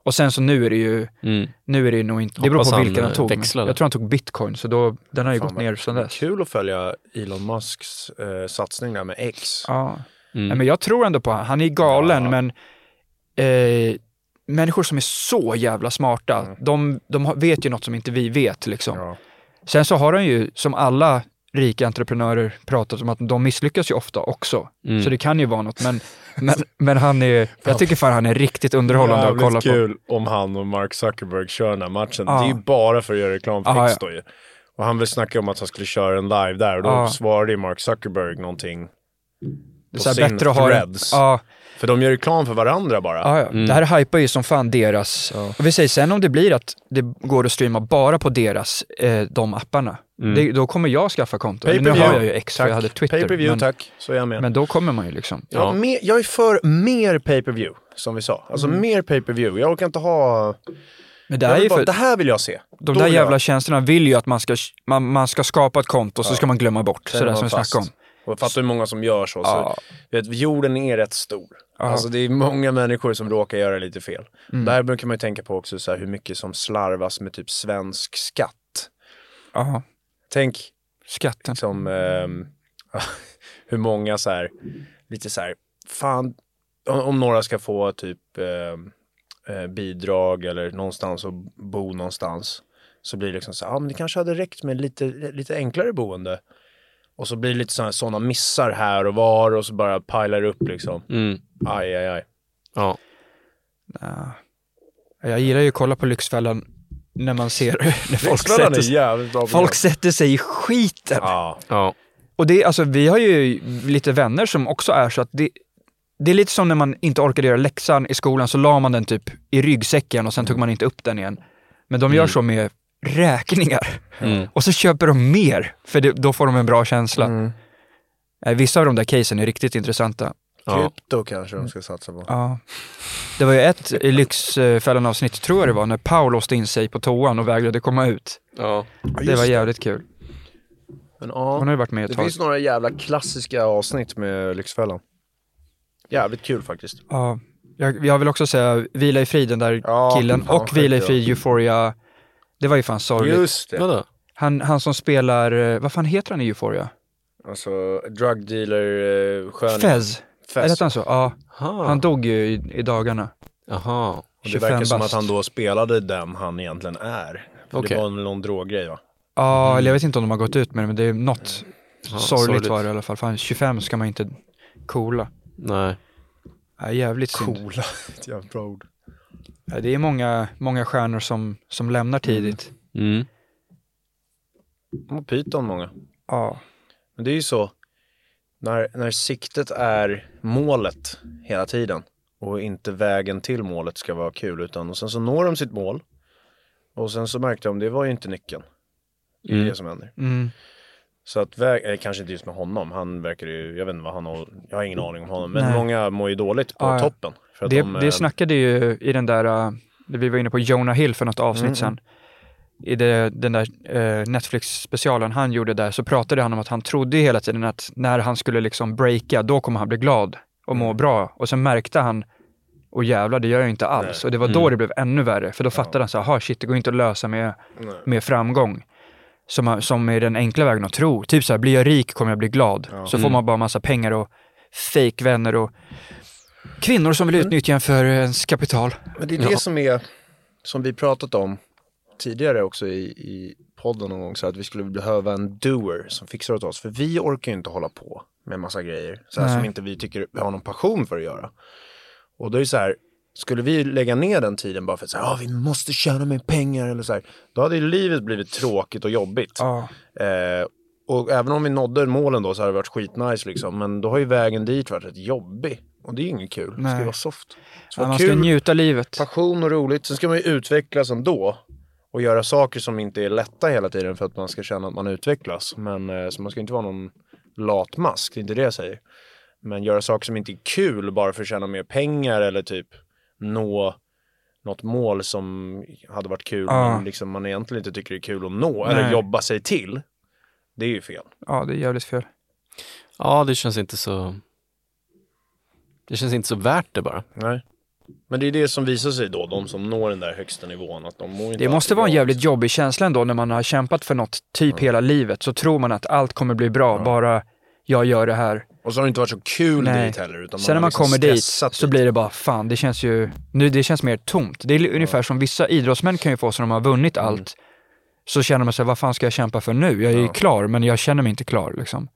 [SPEAKER 1] Och sen så nu är det ju
[SPEAKER 3] Mm.
[SPEAKER 1] Nu är det nog inte, det beror på
[SPEAKER 3] han,
[SPEAKER 1] vilken han
[SPEAKER 3] eh,
[SPEAKER 1] tog. Jag tror han tog bitcoin, så då, den har ju
[SPEAKER 2] Fan,
[SPEAKER 1] gått ner sedan dess.
[SPEAKER 2] Kul att följa Elon Musks eh, satsning där med X.
[SPEAKER 1] Ja.
[SPEAKER 3] Mm.
[SPEAKER 1] Nej, men jag tror ändå på han. Han är galen,
[SPEAKER 2] Ja.
[SPEAKER 1] men eh, människor som är så jävla smarta, de, de har- vet ju något som inte vi vet. Liksom. Sen så har han ju, som alla rika entreprenörer pratat om, att de misslyckas ju ofta också.
[SPEAKER 3] Mm.
[SPEAKER 1] Så det kan ju vara något. Men, men, men han är, jag tycker fan han är riktigt underhållande att kolla
[SPEAKER 2] Jävligt
[SPEAKER 1] på.
[SPEAKER 2] kul om han och Mark Zuckerberg kör den här matchen.
[SPEAKER 1] Ja.
[SPEAKER 2] Det är ju bara för att göra reklam för
[SPEAKER 1] Ja,
[SPEAKER 2] ju. Och han vill snacka om att han skulle köra en live där och då
[SPEAKER 1] Ja.
[SPEAKER 2] svarade ju Mark Zuckerberg någonting.
[SPEAKER 1] Det är
[SPEAKER 2] på sin
[SPEAKER 1] bättre att ha
[SPEAKER 2] threads.
[SPEAKER 1] Ja,
[SPEAKER 2] För de gör reklam för varandra bara.
[SPEAKER 1] Ja, ja. Det här hypar ju som fan deras. Och vi säger sen om det blir att det går att streama bara på deras, eh, de apparna. Det, då kommer jag skaffa konto. Nu har jag ju X för jag hade Twitter.
[SPEAKER 2] Pay-per-view
[SPEAKER 1] men,
[SPEAKER 2] tack, så är jag med.
[SPEAKER 1] men då kommer man ju liksom.
[SPEAKER 2] Ja.
[SPEAKER 3] Ja.
[SPEAKER 2] mer, jag är för mer pay-per-view, som vi sa. Alltså
[SPEAKER 1] Mm.
[SPEAKER 2] mer pay-per-view. Jag orkar inte ha...
[SPEAKER 1] Men det,
[SPEAKER 2] Jag
[SPEAKER 1] är ju
[SPEAKER 2] bara,
[SPEAKER 1] för,
[SPEAKER 2] det här vill jag se.
[SPEAKER 1] de
[SPEAKER 2] Då
[SPEAKER 1] där
[SPEAKER 2] jag-
[SPEAKER 1] jävla tjänsterna vill ju att man ska, man, man ska skapa ett konto och så ska man glömma bort.
[SPEAKER 2] Sen
[SPEAKER 1] Sådär
[SPEAKER 2] är
[SPEAKER 1] som vi snackade om.
[SPEAKER 2] Och fattar hur många som gör så.
[SPEAKER 1] Ja.
[SPEAKER 2] så vet, jorden är rätt stor. Alltså det är många människor som råkar göra lite fel.
[SPEAKER 1] Mm.
[SPEAKER 2] Där brukar man ju tänka på också så här, hur mycket som slarvas med typ svensk skatt.
[SPEAKER 1] Ja,
[SPEAKER 2] Tänk
[SPEAKER 1] skatten.
[SPEAKER 2] som ehm, hur många så här, lite så här, fan, om, om några ska få typ ehm, eh, bidrag eller någonstans och bo någonstans. Så blir det liksom så här, ja men det kanske hade räckt med lite, lite enklare boende. Och så blir det lite sådana såna missar här och var och så bara pilar upp liksom.
[SPEAKER 3] Mm.
[SPEAKER 2] Aj, aj, aj.
[SPEAKER 3] Ja.
[SPEAKER 1] Ja. Jag gillar ju att kolla på Lyxfällan när man ser när folk sätter,
[SPEAKER 2] är
[SPEAKER 1] sig, folk sätter sig i skiten.
[SPEAKER 2] Ja,
[SPEAKER 3] Ja.
[SPEAKER 1] Och det är, alltså, vi har ju lite vänner som också är så att det, det är lite som när man inte orkade göra läxan i skolan så la man den typ i ryggsäcken och sen tog man inte upp den igen. Men de gör så med räkningar.
[SPEAKER 3] Mm.
[SPEAKER 1] Och så köper de mer, för det, då får de en bra känsla.
[SPEAKER 2] Mm.
[SPEAKER 1] Eh, Vissa av de där casen är riktigt intressanta.
[SPEAKER 3] Ja.
[SPEAKER 2] krypto kanske de ska satsa på.
[SPEAKER 1] Ja. Det var ju ett i Lyxfällan-avsnitt, tror jag det var, när Paul låste in sig på toan och vägrade komma ut.
[SPEAKER 3] Ja.
[SPEAKER 1] Det var jävligt kul.
[SPEAKER 2] Men, ja.
[SPEAKER 1] Hon har ju varit med ett
[SPEAKER 2] Det
[SPEAKER 1] tag.
[SPEAKER 2] finns några jävla klassiska avsnitt med Lyxfällan. Jävligt kul faktiskt.
[SPEAKER 1] Ja, jag, jag vill också säga Vila i frid, den där
[SPEAKER 2] Ja,
[SPEAKER 1] killen,
[SPEAKER 2] fan,
[SPEAKER 1] och Vila i
[SPEAKER 2] skit,
[SPEAKER 1] frid, Euphoria. Det var ju fan sorgligt.
[SPEAKER 2] Just det.
[SPEAKER 3] Vadå?
[SPEAKER 1] Han, han som spelar, eh, vad fan heter han i Euphoria?
[SPEAKER 2] Alltså, drug dealer, eh, skön...
[SPEAKER 1] Fez. Eller
[SPEAKER 2] Fez.
[SPEAKER 1] hette han så? Ja,
[SPEAKER 3] Aha.
[SPEAKER 1] han dog ju i, i dagarna.
[SPEAKER 3] Jaha.
[SPEAKER 2] Och det
[SPEAKER 1] 25
[SPEAKER 2] verkar som
[SPEAKER 1] bast.
[SPEAKER 2] att han då spelade den han egentligen är. För
[SPEAKER 3] Okej.
[SPEAKER 2] Det var någon droggrej va?
[SPEAKER 1] Ja, eller jag vet inte om de har gått ut med det, men det är något
[SPEAKER 3] Ja,
[SPEAKER 1] sorgligt, var det i alla fall. Fan, 25 ska man inte coola.
[SPEAKER 3] Nej.
[SPEAKER 1] Ja, jävligt synd.
[SPEAKER 2] Coola, ett jävligt bra ord.
[SPEAKER 1] Det är många, många stjärnor som, som lämnar tidigt.
[SPEAKER 3] Mm.
[SPEAKER 2] Och Python många.
[SPEAKER 1] Ja.
[SPEAKER 2] Men det är ju så, när, när siktet är målet hela tiden och inte vägen till målet ska vara kul utan och sen så når de sitt mål och sen så märkte de det var ju inte nyckeln. Det är
[SPEAKER 3] Mm.
[SPEAKER 2] det som händer.
[SPEAKER 1] Mm.
[SPEAKER 2] Så att, vä- eh, kanske inte just med honom, han verkar ju, jag vet inte vad han har, jag har ingen aning om honom. Men
[SPEAKER 1] Nej.
[SPEAKER 2] många mår ju dåligt på
[SPEAKER 1] ja.
[SPEAKER 2] toppen.
[SPEAKER 1] Det,
[SPEAKER 2] de, eh,
[SPEAKER 1] det snackade ju i den där, uh, vi var inne på Jonah Hill för något avsnitt
[SPEAKER 2] Mm.
[SPEAKER 1] sen. I det, den där eh, Netflix-specialen han gjorde där så pratade han om att han trodde hela tiden att när han skulle liksom breaka, då kommer han bli glad och må
[SPEAKER 2] Mm.
[SPEAKER 1] bra. Och sen märkte han, och jävlar det gör jag inte alls.
[SPEAKER 2] Nej.
[SPEAKER 1] Och det var då
[SPEAKER 3] Mm.
[SPEAKER 1] det blev ännu värre, för då fattade han så här, "Aha, shit det går inte att lösa med,
[SPEAKER 2] Nej.
[SPEAKER 1] med framgång. Som, som är den enkla vägen att tro. Typ så här, blir jag rik kommer jag bli glad.
[SPEAKER 2] Ja.
[SPEAKER 1] Så får
[SPEAKER 3] Mm.
[SPEAKER 1] man bara massa pengar och fake-vänner och kvinnor som vill utnyttja en för ens kapital.
[SPEAKER 2] Men det är det som är, som vi pratat om tidigare också i, i podden någon gång, så att vi skulle behöva en doer som fixar åt oss. För vi orkar ju inte hålla på med massa grejer, så här som inte vi tycker vi har någon passion för att göra. Och då är det så här, skulle vi lägga ner den tiden bara för att säga, ja vi måste tjäna mer pengar eller så här, då hade ju livet blivit tråkigt och jobbigt.
[SPEAKER 1] Ja.
[SPEAKER 2] Eh, och även om vi nådde målen då så hade det varit skitnice liksom, men då har ju vägen dit varit rätt jobbig. Och det är inget kul, det ska
[SPEAKER 1] Nej.
[SPEAKER 2] vara soft. Vara
[SPEAKER 1] man ska njuta livet.
[SPEAKER 2] passion och roligt. Sen ska man ju utvecklas ändå. Och göra saker som inte är lätta hela tiden för att man ska känna att man utvecklas. Men eh, så man ska inte vara någon latmask, det är inte det jag säger. Men göra saker som inte är kul bara för att tjäna mer pengar eller typ nå något mål som hade varit kul
[SPEAKER 1] Ja.
[SPEAKER 2] men liksom man egentligen inte tycker det är kul att nå eller
[SPEAKER 1] Nej.
[SPEAKER 2] jobba sig till. Det är ju fel.
[SPEAKER 1] Ja, det är jävligt fel.
[SPEAKER 3] Ja, det känns inte så... Det känns inte så värt det bara.
[SPEAKER 2] Nej. Men det är det som visar sig då, de som når den där högsta nivån. Att de mår inte
[SPEAKER 1] Det måste vara en jävligt jobbig känsla ändå när man har kämpat för något typ hela livet. Så tror man att allt kommer bli bra, bara jag gör det här.
[SPEAKER 2] Och så har det inte varit så kul
[SPEAKER 1] Nej.
[SPEAKER 2] dit heller. Utan
[SPEAKER 1] Sen när man
[SPEAKER 2] liksom
[SPEAKER 1] kommer dit så blir det bara, fan det känns ju, nu det känns mer tomt. Det är ungefär som vissa idrottsmän kan ju få så när de har vunnit
[SPEAKER 2] Mm.
[SPEAKER 1] allt. Så känner man sig, vad fan ska jag kämpa för nu? Jag är ju klar, men jag känner mig inte klar liksom.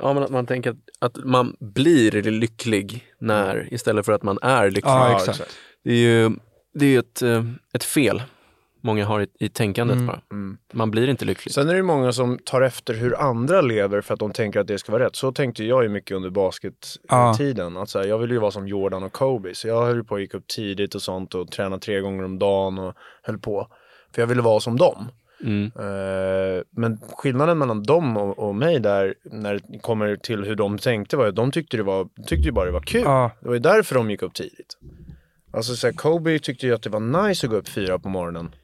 [SPEAKER 3] Ja, men att man tänker att, att man blir lycklig när, istället för att man är lycklig.
[SPEAKER 1] Ja, exakt.
[SPEAKER 3] Det är ju det är ju ett, eh, ett fel många har i, i tänkandet
[SPEAKER 1] Mm.
[SPEAKER 3] bara.
[SPEAKER 2] Mm.
[SPEAKER 3] Man blir inte lycklig.
[SPEAKER 2] Sen är det många som tar efter hur andra lever för att de tänker att det ska vara rätt. Så tänkte jag ju mycket under baskettiden. Att så här, jag ville ju vara som Jordan och Kobe. Så jag höll på och gick upp tidigt och sånt och tränade tre gånger om dagen och höll på. För jag ville vara som dem.
[SPEAKER 3] Mm.
[SPEAKER 2] Eh, men skillnaden mellan dem och, och mig där, när det kommer till hur de tänkte var att de tyckte, det var, tyckte ju bara det var kul.
[SPEAKER 1] Ja,
[SPEAKER 2] Det var ju därför de gick upp tidigt. Alltså så här, Kobe tyckte ju att det var nice att gå upp fyra på morgonen.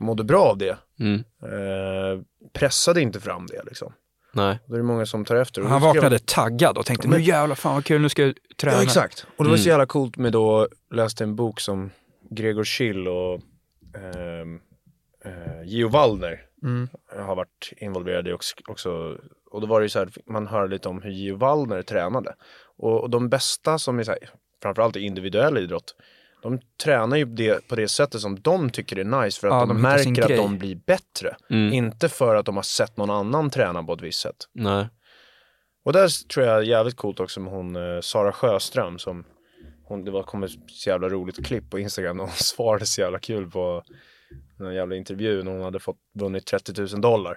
[SPEAKER 2] Mådde bra av det.
[SPEAKER 3] Mm.
[SPEAKER 2] Eh, pressade inte fram det liksom.
[SPEAKER 3] Nej.
[SPEAKER 2] Då är det många som tar efter. Och
[SPEAKER 1] han vaknade taggad och tänkte, nu jävlar fan vad kul, nu ska jag träna.
[SPEAKER 2] Ja exakt. Och det var så
[SPEAKER 3] Mm.
[SPEAKER 2] jävla coolt med då, läste en bok som Gregor Schill och ehm, eh, Gio Waldner
[SPEAKER 1] Mm.
[SPEAKER 2] har varit involverade i också, också. Och då var det ju så här, man hör lite om hur Gio Waldner tränade. Och, och de bästa som är så här, framförallt i individuell idrott, de tränar ju det på det sättet som de tycker är nice för att
[SPEAKER 1] Ja,
[SPEAKER 2] de, märker att
[SPEAKER 1] grej.
[SPEAKER 2] de blir bättre.
[SPEAKER 3] Mm.
[SPEAKER 2] Inte för att de har sett någon annan träna på ett visst sätt.
[SPEAKER 3] Nej.
[SPEAKER 2] Och där tror jag är jävligt coolt också med hon eh, Sara Sjöström som hon, det var kom ett så jävla roligt klipp på Instagram och hon svarade så jävla kul på en jävla intervju när hon hade fått vunnit 30 000 dollar.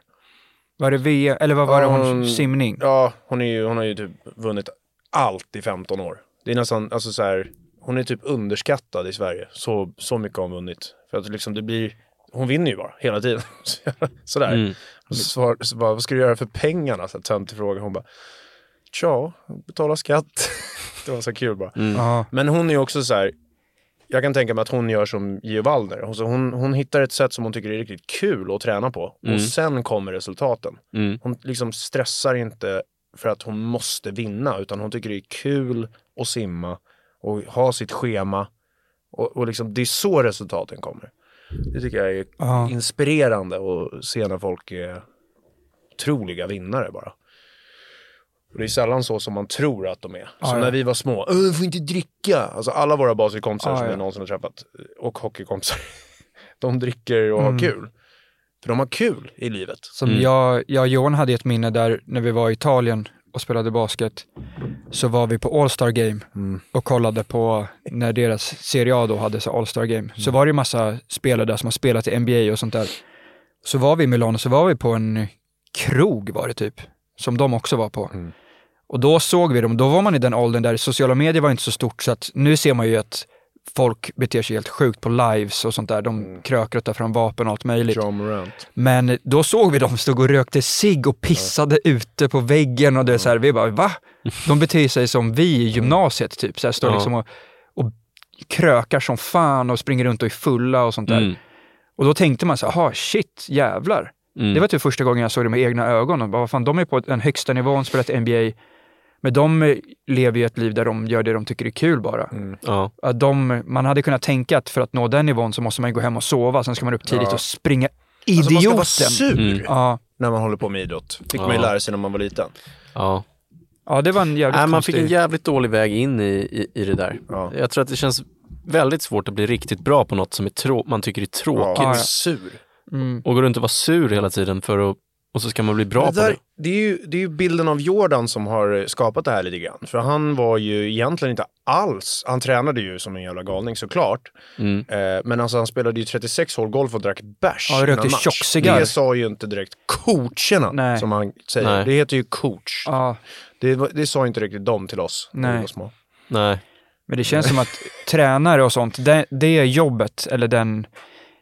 [SPEAKER 1] Var det V, eller vad var det hon,
[SPEAKER 2] hon-
[SPEAKER 1] simning?
[SPEAKER 2] Ja, hon, är ju, hon har ju typ vunnit allt i 15 år. Det är nästan, alltså så här, hon är typ underskattad i Sverige. Så, så mycket har hon vunnit. För att liksom det blir, hon vinner ju bara hela tiden. Sådär.
[SPEAKER 3] Mm.
[SPEAKER 2] Så så bara, vad ska du göra för pengarna? Så töntig fråga. Hon bara, tja, betala skatt. det var så kul bara.
[SPEAKER 3] Mm.
[SPEAKER 2] Men hon är ju också så här, jag kan tänka mig att hon gör som Gio Waldner. Alltså hon, hon hittar ett sätt som hon tycker är riktigt kul att träna på.
[SPEAKER 3] Mm.
[SPEAKER 2] Och sen kommer resultaten.
[SPEAKER 3] Mm.
[SPEAKER 2] Hon liksom stressar inte för att hon måste vinna, utan hon tycker det är kul att simma och ha sitt schema. Och, och liksom, det är så resultaten kommer. Det tycker jag är
[SPEAKER 1] Ja.
[SPEAKER 2] inspirerande att se när folk är otroliga vinnare bara. Och det är sällan så som man tror att de är.
[SPEAKER 1] Ja,
[SPEAKER 2] som
[SPEAKER 1] ja.
[SPEAKER 2] när vi var små, "Åh, du får inte dricka. Alltså alla våra basketkompisar
[SPEAKER 1] Ja,
[SPEAKER 2] som
[SPEAKER 1] ja.
[SPEAKER 2] jag någonsin har träffat, och hockeykompisar, de dricker och
[SPEAKER 1] Mm.
[SPEAKER 2] har kul. För de har kul i livet.
[SPEAKER 1] Som
[SPEAKER 3] Mm.
[SPEAKER 1] jag, jag och Johan hade ett minne där när vi var i Italien och spelade basket. Så var vi på All-Star Game
[SPEAKER 2] Mm.
[SPEAKER 1] och kollade på när deras Serie A då hade så All-Star Game. Så var det ju massa spelare där som har spelat i NBA och sånt där. Så var vi i Milano, så var vi på en krog var det typ, som de också var på.
[SPEAKER 2] Mm.
[SPEAKER 1] Och då såg vi dem, då var man i den åldern där sociala medier var inte så stort så att nu ser man ju att folk beter sig helt sjukt på lives och sånt där. De
[SPEAKER 2] Mm.
[SPEAKER 1] krökar och tar fram vapen och allt möjligt. Men då såg vi dem stå och rökte cigg och pissade ute på väggen och det är så här, vi bara va? De beter sig som vi i gymnasiet typ, så här, står
[SPEAKER 3] Ja.
[SPEAKER 1] liksom och, och krökar som fan och springer runt och är fulla och sånt där.
[SPEAKER 3] Mm.
[SPEAKER 1] Och då tänkte man så här, aha shit, jävlar.
[SPEAKER 3] Mm.
[SPEAKER 1] Det var typ första gången jag såg det med egna ögon. Och bara, vad fan, de är på den högsta nivån, spelat NBA. Men de eh, lever ju ett liv där de gör det de tycker är kul bara.
[SPEAKER 3] Ja.
[SPEAKER 1] Att de, man hade kunnat tänka att för att nå den nivån så måste man ju gå hem och sova, sen ska man upp tidigt
[SPEAKER 2] Ja.
[SPEAKER 1] och springa
[SPEAKER 2] Alltså man
[SPEAKER 1] idioten.
[SPEAKER 2] ska vara sur
[SPEAKER 3] Mm.
[SPEAKER 1] Ja,
[SPEAKER 2] när man håller på med idrott. Fick man ju
[SPEAKER 3] Ja.
[SPEAKER 2] lära sig när man var liten.
[SPEAKER 3] ja.
[SPEAKER 1] ja, det var en jävligt
[SPEAKER 3] Nej, man
[SPEAKER 1] konstig...
[SPEAKER 3] fick en jävligt dålig väg in i, i, i det där.
[SPEAKER 2] Ja.
[SPEAKER 3] Jag tror att det känns väldigt svårt att bli riktigt bra på något som är trå- man tycker är tråkigt.
[SPEAKER 1] Ja, ja.
[SPEAKER 2] Sur.
[SPEAKER 1] Mm.
[SPEAKER 3] Och går runt och vara sur hela tiden för att, och så ska man bli bra
[SPEAKER 2] det,
[SPEAKER 3] på
[SPEAKER 2] där,
[SPEAKER 3] det.
[SPEAKER 2] det, är ju, det är ju bilden av Jordan som har skapat det här lite grann. För han var ju egentligen inte alls, han tränade ju som en jävla galning såklart.
[SPEAKER 3] Mm.
[SPEAKER 2] Eh, men alltså han spelade ju 36 hål golf och drack bärs
[SPEAKER 1] Ja, rökte tjockcigarr.
[SPEAKER 2] Det sa ju inte direkt coacherna,
[SPEAKER 1] Nej.
[SPEAKER 2] som han säger.
[SPEAKER 3] Nej.
[SPEAKER 2] Det heter ju coach.
[SPEAKER 1] Ja,
[SPEAKER 2] Det, det sa inte riktigt de till oss när vi
[SPEAKER 1] Nej.
[SPEAKER 2] var små.
[SPEAKER 3] Nej.
[SPEAKER 1] men det känns som att tränare och sånt, det, det jobbet, eller den...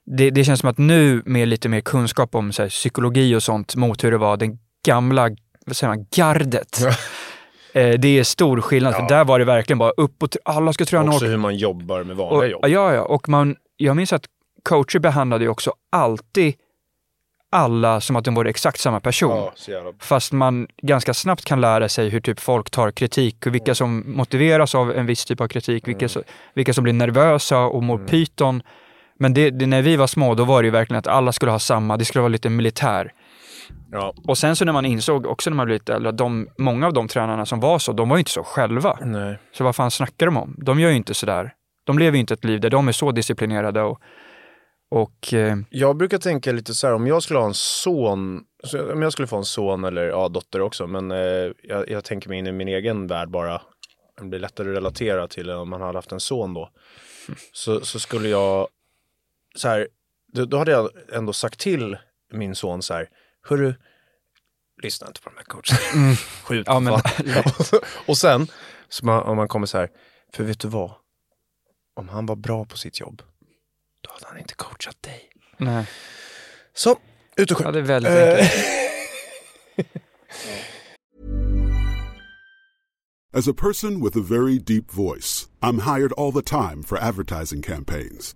[SPEAKER 1] Det, det känns som att nu med lite mer kunskap om här, psykologi och sånt mot hur det var den gamla, vad säger man, gardet. Eh, det är stor skillnad,
[SPEAKER 2] Ja.
[SPEAKER 1] för där var det verkligen bara upp och alla ska träna
[SPEAKER 2] Också
[SPEAKER 1] och
[SPEAKER 2] hur man jobbar med
[SPEAKER 1] Och,
[SPEAKER 2] vanliga jobb.
[SPEAKER 1] ja, ja, och man, jag minns att coacher behandlade ju också alltid alla som att de var exakt samma person.
[SPEAKER 2] Ja.
[SPEAKER 1] Fast man ganska snabbt kan lära sig hur typ folk tar kritik och vilka som motiveras av en viss typ av kritik, vilka, så, vilka som blir nervösa och mår pyton. Men det, det, när vi var små, då var det ju verkligen att alla skulle ha samma, det skulle vara lite militär.
[SPEAKER 2] Ja.
[SPEAKER 1] Och sen så när man insåg också när man blev lite äldre, att de, många av de tränarna som var så, de var ju inte så själva.
[SPEAKER 2] Nej.
[SPEAKER 1] Så vad fan snackar de om? De gör ju inte sådär. De lever ju inte ett liv där de är så disciplinerade och, och eh,
[SPEAKER 2] Jag brukar tänka lite så här, om jag skulle ha en son, om jag skulle få en son eller ja, dotter också, men eh, jag, jag tänker mig in i min egen värld bara. Det blir lättare att relatera till om man hade haft en son då. Så, så skulle jag, så här, då, då hade jag ändå sagt till min son så här, hörru, lyssna inte på de här coacherna. Skjut
[SPEAKER 1] Ja, men-.
[SPEAKER 2] Och sen, så man, om man kommer så här, för vet du vad? Om han var bra på sitt jobb, då hade han inte coachat dig.
[SPEAKER 1] nej.
[SPEAKER 2] Så, ut och
[SPEAKER 1] Ja,
[SPEAKER 2] skjut.
[SPEAKER 1] det är väldigt
[SPEAKER 2] Eh,
[SPEAKER 1] enkelt.
[SPEAKER 4] As a person with a very deep voice, I'm hired all the time for advertising campaigns.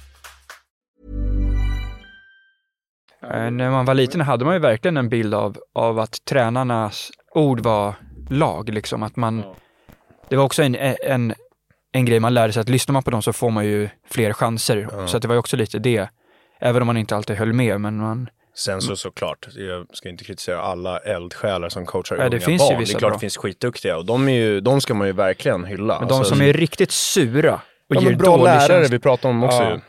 [SPEAKER 1] När man var liten hade man ju verkligen en bild av, av att tränarnas ord var lag. Liksom. Att man, Det var också en, en, en grej man lärde sig, att lyssnar man på dem så får man ju fler chanser. Så att det var ju också lite det. Även om man inte alltid höll med, men man...
[SPEAKER 2] Sen så såklart, jag ska inte kritisera alla eldsjälar som coachar
[SPEAKER 1] det
[SPEAKER 2] unga
[SPEAKER 1] finns ju
[SPEAKER 2] barn.
[SPEAKER 1] vissa
[SPEAKER 2] det är klart
[SPEAKER 1] bra.
[SPEAKER 2] det finns skitduktiga och de, är ju, de ska man ju verkligen hylla.
[SPEAKER 1] Men de
[SPEAKER 2] Alltså,
[SPEAKER 1] som är riktigt sura och
[SPEAKER 2] ja,
[SPEAKER 1] ger
[SPEAKER 2] men bra
[SPEAKER 1] dålig
[SPEAKER 2] lärare,
[SPEAKER 1] känsla.
[SPEAKER 2] vi pratar om också
[SPEAKER 1] Ja.
[SPEAKER 2] ju.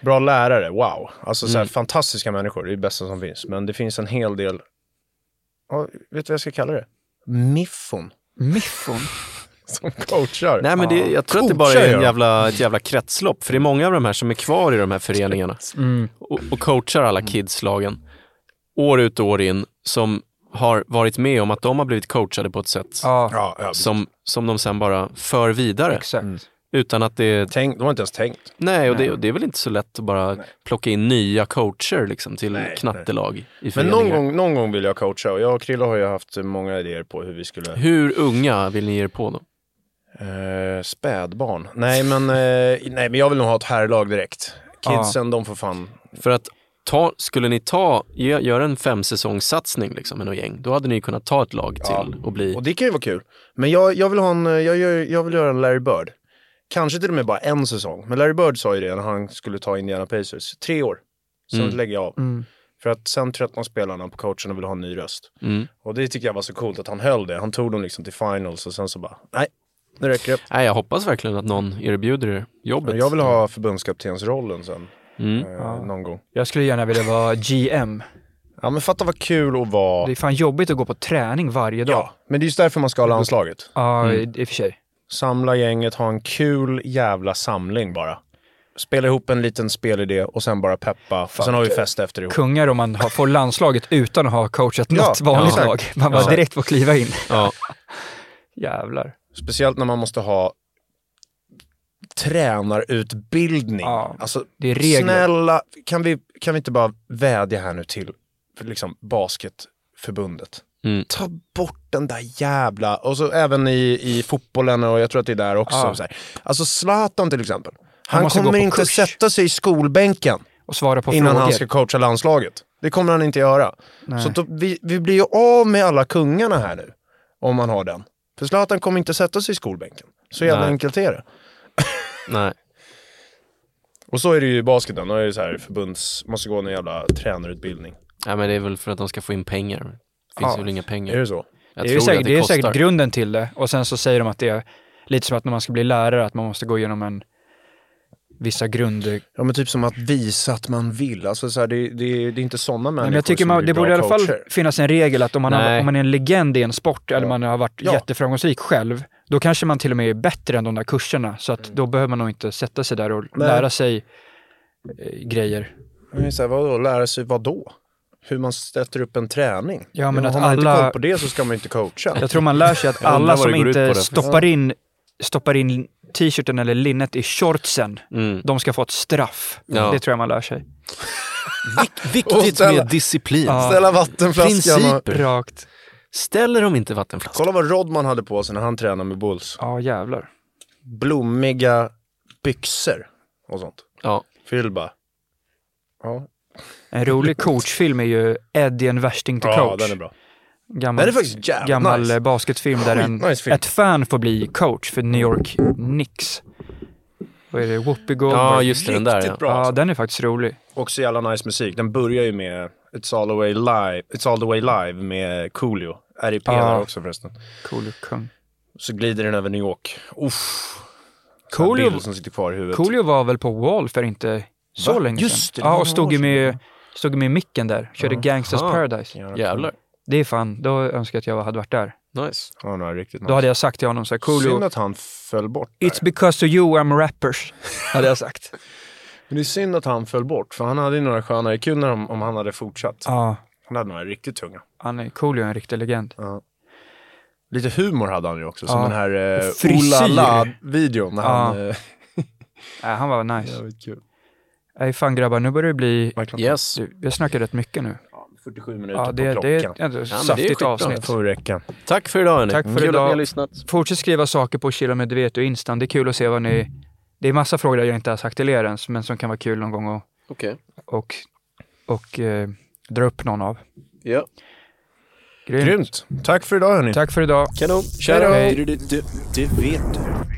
[SPEAKER 2] Bra lärare, wow. Alltså så här,
[SPEAKER 1] Mm.
[SPEAKER 2] fantastiska människor, det är det bästa som finns. Men det finns en hel del, ja, vet du vad jag ska kalla det? Miffon
[SPEAKER 1] Miffon.
[SPEAKER 2] som coachar.
[SPEAKER 3] Nej men det, jag tror att det bara är en jävla, ett jävla kretslopp. För det är många av de här som är kvar i de här föreningarna
[SPEAKER 1] Mm.
[SPEAKER 3] och, och coachar alla kidslagen. år ut och år in som har varit med om att de har blivit coachade på ett sätt
[SPEAKER 1] Ja,
[SPEAKER 3] som, som de sen bara för vidare.
[SPEAKER 1] exakt.
[SPEAKER 3] Utan att det...
[SPEAKER 2] Tänk, de har inte ens tänkt.
[SPEAKER 3] Nej, och det,
[SPEAKER 1] Nej.
[SPEAKER 3] och det är väl inte så lätt att bara plocka in nya coacher liksom, till
[SPEAKER 2] Nej,
[SPEAKER 3] knattelag i
[SPEAKER 2] Men
[SPEAKER 3] föreningar.
[SPEAKER 2] någon gång, någon gång vill jag coacha och jag och Krille har ju haft många idéer på hur vi skulle...
[SPEAKER 3] Hur unga vill ni ge er på då?
[SPEAKER 2] Eh, spädbarn. Nej men, eh, nej men jag vill nog ha ett herrlag direkt. Kidsen, de får fan...
[SPEAKER 3] För att ta, skulle ni ta, gö- göra en femsäsongssatsning liksom, med något gäng, då hade ni kunnat ta ett lag till
[SPEAKER 2] Ja.
[SPEAKER 3] och bli...
[SPEAKER 2] Och det kan ju vara kul. Men jag, jag vill ha en, jag, gör, jag vill göra en Larry Bird. Kanske till och med bara en säsong. Men Larry Bird sa ju det när han skulle ta Indiana Pacers. Tre år. Sen
[SPEAKER 3] Mm.
[SPEAKER 2] lägger jag av.
[SPEAKER 1] Mm.
[SPEAKER 2] För att sen tröttnar spelarna på coachen och vill ha en ny röst.
[SPEAKER 3] Mm.
[SPEAKER 2] Och det tycker jag var så coolt att han höll det. Han tog dem liksom till finals och sen så bara, nej, nu räcker det.
[SPEAKER 3] Nej, jag hoppas verkligen att någon erbjuder er jobbet.
[SPEAKER 2] Jag vill ha förbundskaptensrollen sen.
[SPEAKER 3] Mm.
[SPEAKER 2] Eh, Någon gång.
[SPEAKER 1] Jag skulle gärna vilja vara GM.
[SPEAKER 2] Ja men fatta vad kul att vara...
[SPEAKER 1] Det är fan jobbigt att gå på träning varje dag.
[SPEAKER 2] Ja, men det är just därför man ska ha landslaget.
[SPEAKER 1] Ja,
[SPEAKER 3] Mm.
[SPEAKER 1] i och för sig.
[SPEAKER 2] Samla gänget, ha en kul jävla samling bara. Spela ihop en liten spelidé och sen bara peppa. Och sen har vi fest efter ihop.
[SPEAKER 1] Kungar om man har, får landslaget utan att ha coachat
[SPEAKER 2] Ja,
[SPEAKER 1] något vanligt
[SPEAKER 2] ja.
[SPEAKER 1] lag. Man bara
[SPEAKER 2] Ja.
[SPEAKER 1] direkt får kliva in.
[SPEAKER 3] Ja.
[SPEAKER 1] Jävlar.
[SPEAKER 2] Speciellt när man måste ha tränarutbildning.
[SPEAKER 1] Ja,
[SPEAKER 2] alltså,
[SPEAKER 1] det är regler.
[SPEAKER 2] snälla, kan vi, kan vi inte bara vädja här nu till liksom, basketförbundet?
[SPEAKER 3] Mm.
[SPEAKER 2] Ta bort den där jävla, och så även i, i fotbollen och jag tror att det är där också.
[SPEAKER 1] Ja.
[SPEAKER 2] Så här. Alltså Zlatan till exempel. Han,
[SPEAKER 1] gå
[SPEAKER 2] kommer inte
[SPEAKER 1] kurs.
[SPEAKER 2] sätta sig i skolbänken
[SPEAKER 1] Och svara på
[SPEAKER 2] innan
[SPEAKER 1] frågor.
[SPEAKER 2] han ska coacha landslaget. Det kommer han inte göra.
[SPEAKER 1] Nej.
[SPEAKER 2] Så då, vi, vi blir ju av med alla kungarna här nu. Om man har den. För Zlatan kommer inte sätta sig i skolbänken. Så jävla
[SPEAKER 3] Nej.
[SPEAKER 2] enkelt är det.
[SPEAKER 3] Nej.
[SPEAKER 2] Och så är det ju i basketen. Då är det så här förbunds... Måste gå en jävla tränarutbildning.
[SPEAKER 3] Nej, men det är väl för att de ska få in pengar. Det finns
[SPEAKER 2] Ja.
[SPEAKER 3] väl inga pengar.
[SPEAKER 2] Är det så?
[SPEAKER 3] Jag
[SPEAKER 1] det är, säkert,
[SPEAKER 3] att
[SPEAKER 1] det är säkert grunden till det. Och sen så säger de att det är lite som att när man ska bli lärare, att man måste gå igenom en vissa grunder.
[SPEAKER 2] Ja men typ som att visa att man vill. Alltså så här, det, det, det är inte sådana människor
[SPEAKER 1] Men jag tycker
[SPEAKER 2] som
[SPEAKER 1] man, det borde i alla fall finnas en regel att om man, har,
[SPEAKER 3] Nej.
[SPEAKER 1] om man är en legend i en sport eller
[SPEAKER 2] Ja.
[SPEAKER 1] man har varit
[SPEAKER 2] Ja.
[SPEAKER 1] jätteframgångsrik själv, då kanske man till och med är bättre än de där kurserna. Så att då behöver man nog inte sätta sig där och
[SPEAKER 2] Mm. Nej.
[SPEAKER 1] lära sig eh, grejer.
[SPEAKER 2] Men så här, vadå, lära sig vad då? Hur man sätter upp en träning?
[SPEAKER 1] Ja, men att
[SPEAKER 2] har man inte
[SPEAKER 1] alla-
[SPEAKER 2] koll på det så ska man inte coacha.
[SPEAKER 1] Jag tror man lär sig att alla som inte stoppar in, stoppar in t-shirten eller linnet i shortsen,
[SPEAKER 3] Mm.
[SPEAKER 1] de ska få ett straff.
[SPEAKER 3] Ja.
[SPEAKER 1] Det tror jag man lär sig.
[SPEAKER 2] Och
[SPEAKER 3] Viktigt
[SPEAKER 2] ställa-
[SPEAKER 3] med disciplin.
[SPEAKER 1] Ja.
[SPEAKER 2] Ställa vattenflaskan och...
[SPEAKER 3] Principer.
[SPEAKER 1] Rakt.
[SPEAKER 3] Ställer de inte vattenflaskan?
[SPEAKER 2] Kolla vad Rodman hade på sig när han tränade med Bulls.
[SPEAKER 1] Ja, jävlar.
[SPEAKER 2] Blommiga byxor och sånt.
[SPEAKER 3] Ja.
[SPEAKER 2] Phil bara... Ja,
[SPEAKER 1] En rolig coachfilm är ju Eddie en värsting till
[SPEAKER 2] ja
[SPEAKER 1] coach.
[SPEAKER 2] den är bra.
[SPEAKER 1] Gammal,
[SPEAKER 2] Den är faktiskt jävligt
[SPEAKER 1] gammal
[SPEAKER 2] nice.
[SPEAKER 1] basketfilm där en,
[SPEAKER 2] Skitnice film.
[SPEAKER 1] ett fan får bli coach för New York Knicks. Vad är det? Whoopi Goldberg?
[SPEAKER 3] Ja, just det, den där ja.
[SPEAKER 2] bra.
[SPEAKER 1] Ja,
[SPEAKER 2] alltså.
[SPEAKER 1] den är faktiskt rolig.
[SPEAKER 2] Också jävla nice musik. Den börjar ju med It's all the way live, It's all the way live med Coolio. RIP
[SPEAKER 1] Ja.
[SPEAKER 2] också förresten.
[SPEAKER 1] Cool kung.
[SPEAKER 2] Så glider den över New York. Uff.
[SPEAKER 1] Coolio,
[SPEAKER 2] som sitter kvar i huvudet.
[SPEAKER 1] Coolio var väl på Wall för inte så
[SPEAKER 2] Va?
[SPEAKER 1] länge
[SPEAKER 2] Just
[SPEAKER 1] sedan.
[SPEAKER 2] det
[SPEAKER 1] Ja, och stod med, stod med micken där. Körde
[SPEAKER 2] Ja.
[SPEAKER 1] Gangsters
[SPEAKER 3] Aha.
[SPEAKER 1] Paradise.
[SPEAKER 3] Jävlar.
[SPEAKER 1] Det är fan, då önskar jag att jag hade varit där.
[SPEAKER 3] Nice.
[SPEAKER 2] Ja, no, riktigt nice.
[SPEAKER 1] Då hade jag sagt till honom så här,
[SPEAKER 2] Synd att han föll bort där.
[SPEAKER 1] it's because of you I'm rappers. Hade jag sagt.
[SPEAKER 2] Men det är synd att han föll bort, för han hade ju några sköna IQ om, om han hade fortsatt.
[SPEAKER 1] Ja,
[SPEAKER 2] Han hade några riktigt tunga.
[SPEAKER 1] han är Coolio är en riktig legend.
[SPEAKER 2] Lite humor hade han ju också, som
[SPEAKER 1] Ja.
[SPEAKER 2] den här eh. Olala-videon när han...
[SPEAKER 1] Ja.
[SPEAKER 2] Eh,
[SPEAKER 1] Nej, han var nice.
[SPEAKER 2] jävligt kul.
[SPEAKER 1] Nej, fan grabbar, nu börjar det bli...
[SPEAKER 3] Yes.
[SPEAKER 1] Har snackat rätt mycket nu.
[SPEAKER 2] 47 minuter
[SPEAKER 1] Ja,
[SPEAKER 2] på
[SPEAKER 1] det,
[SPEAKER 2] klockan.
[SPEAKER 1] det är ett
[SPEAKER 3] är
[SPEAKER 1] saftigt avsnitt.
[SPEAKER 2] får räcka.
[SPEAKER 3] Tack för idag hörni.
[SPEAKER 1] Tack för
[SPEAKER 3] Kul att
[SPEAKER 1] idag.
[SPEAKER 3] ni har lyssnat.
[SPEAKER 1] Fortsätt skriva saker på Chilla med vet och Instan. Det är kul att se vad ni... Det är massa frågor där jag inte har sagt till er ens, men som kan vara kul någon gång att
[SPEAKER 3] Okej.
[SPEAKER 1] och, och, eh, dra upp någon av.
[SPEAKER 3] Ja.
[SPEAKER 1] Grymt.
[SPEAKER 2] Grymt. Tack för idag hörni.
[SPEAKER 1] Tack för idag.
[SPEAKER 3] Kanon.
[SPEAKER 1] Då.
[SPEAKER 2] Hej.
[SPEAKER 5] Det vet du.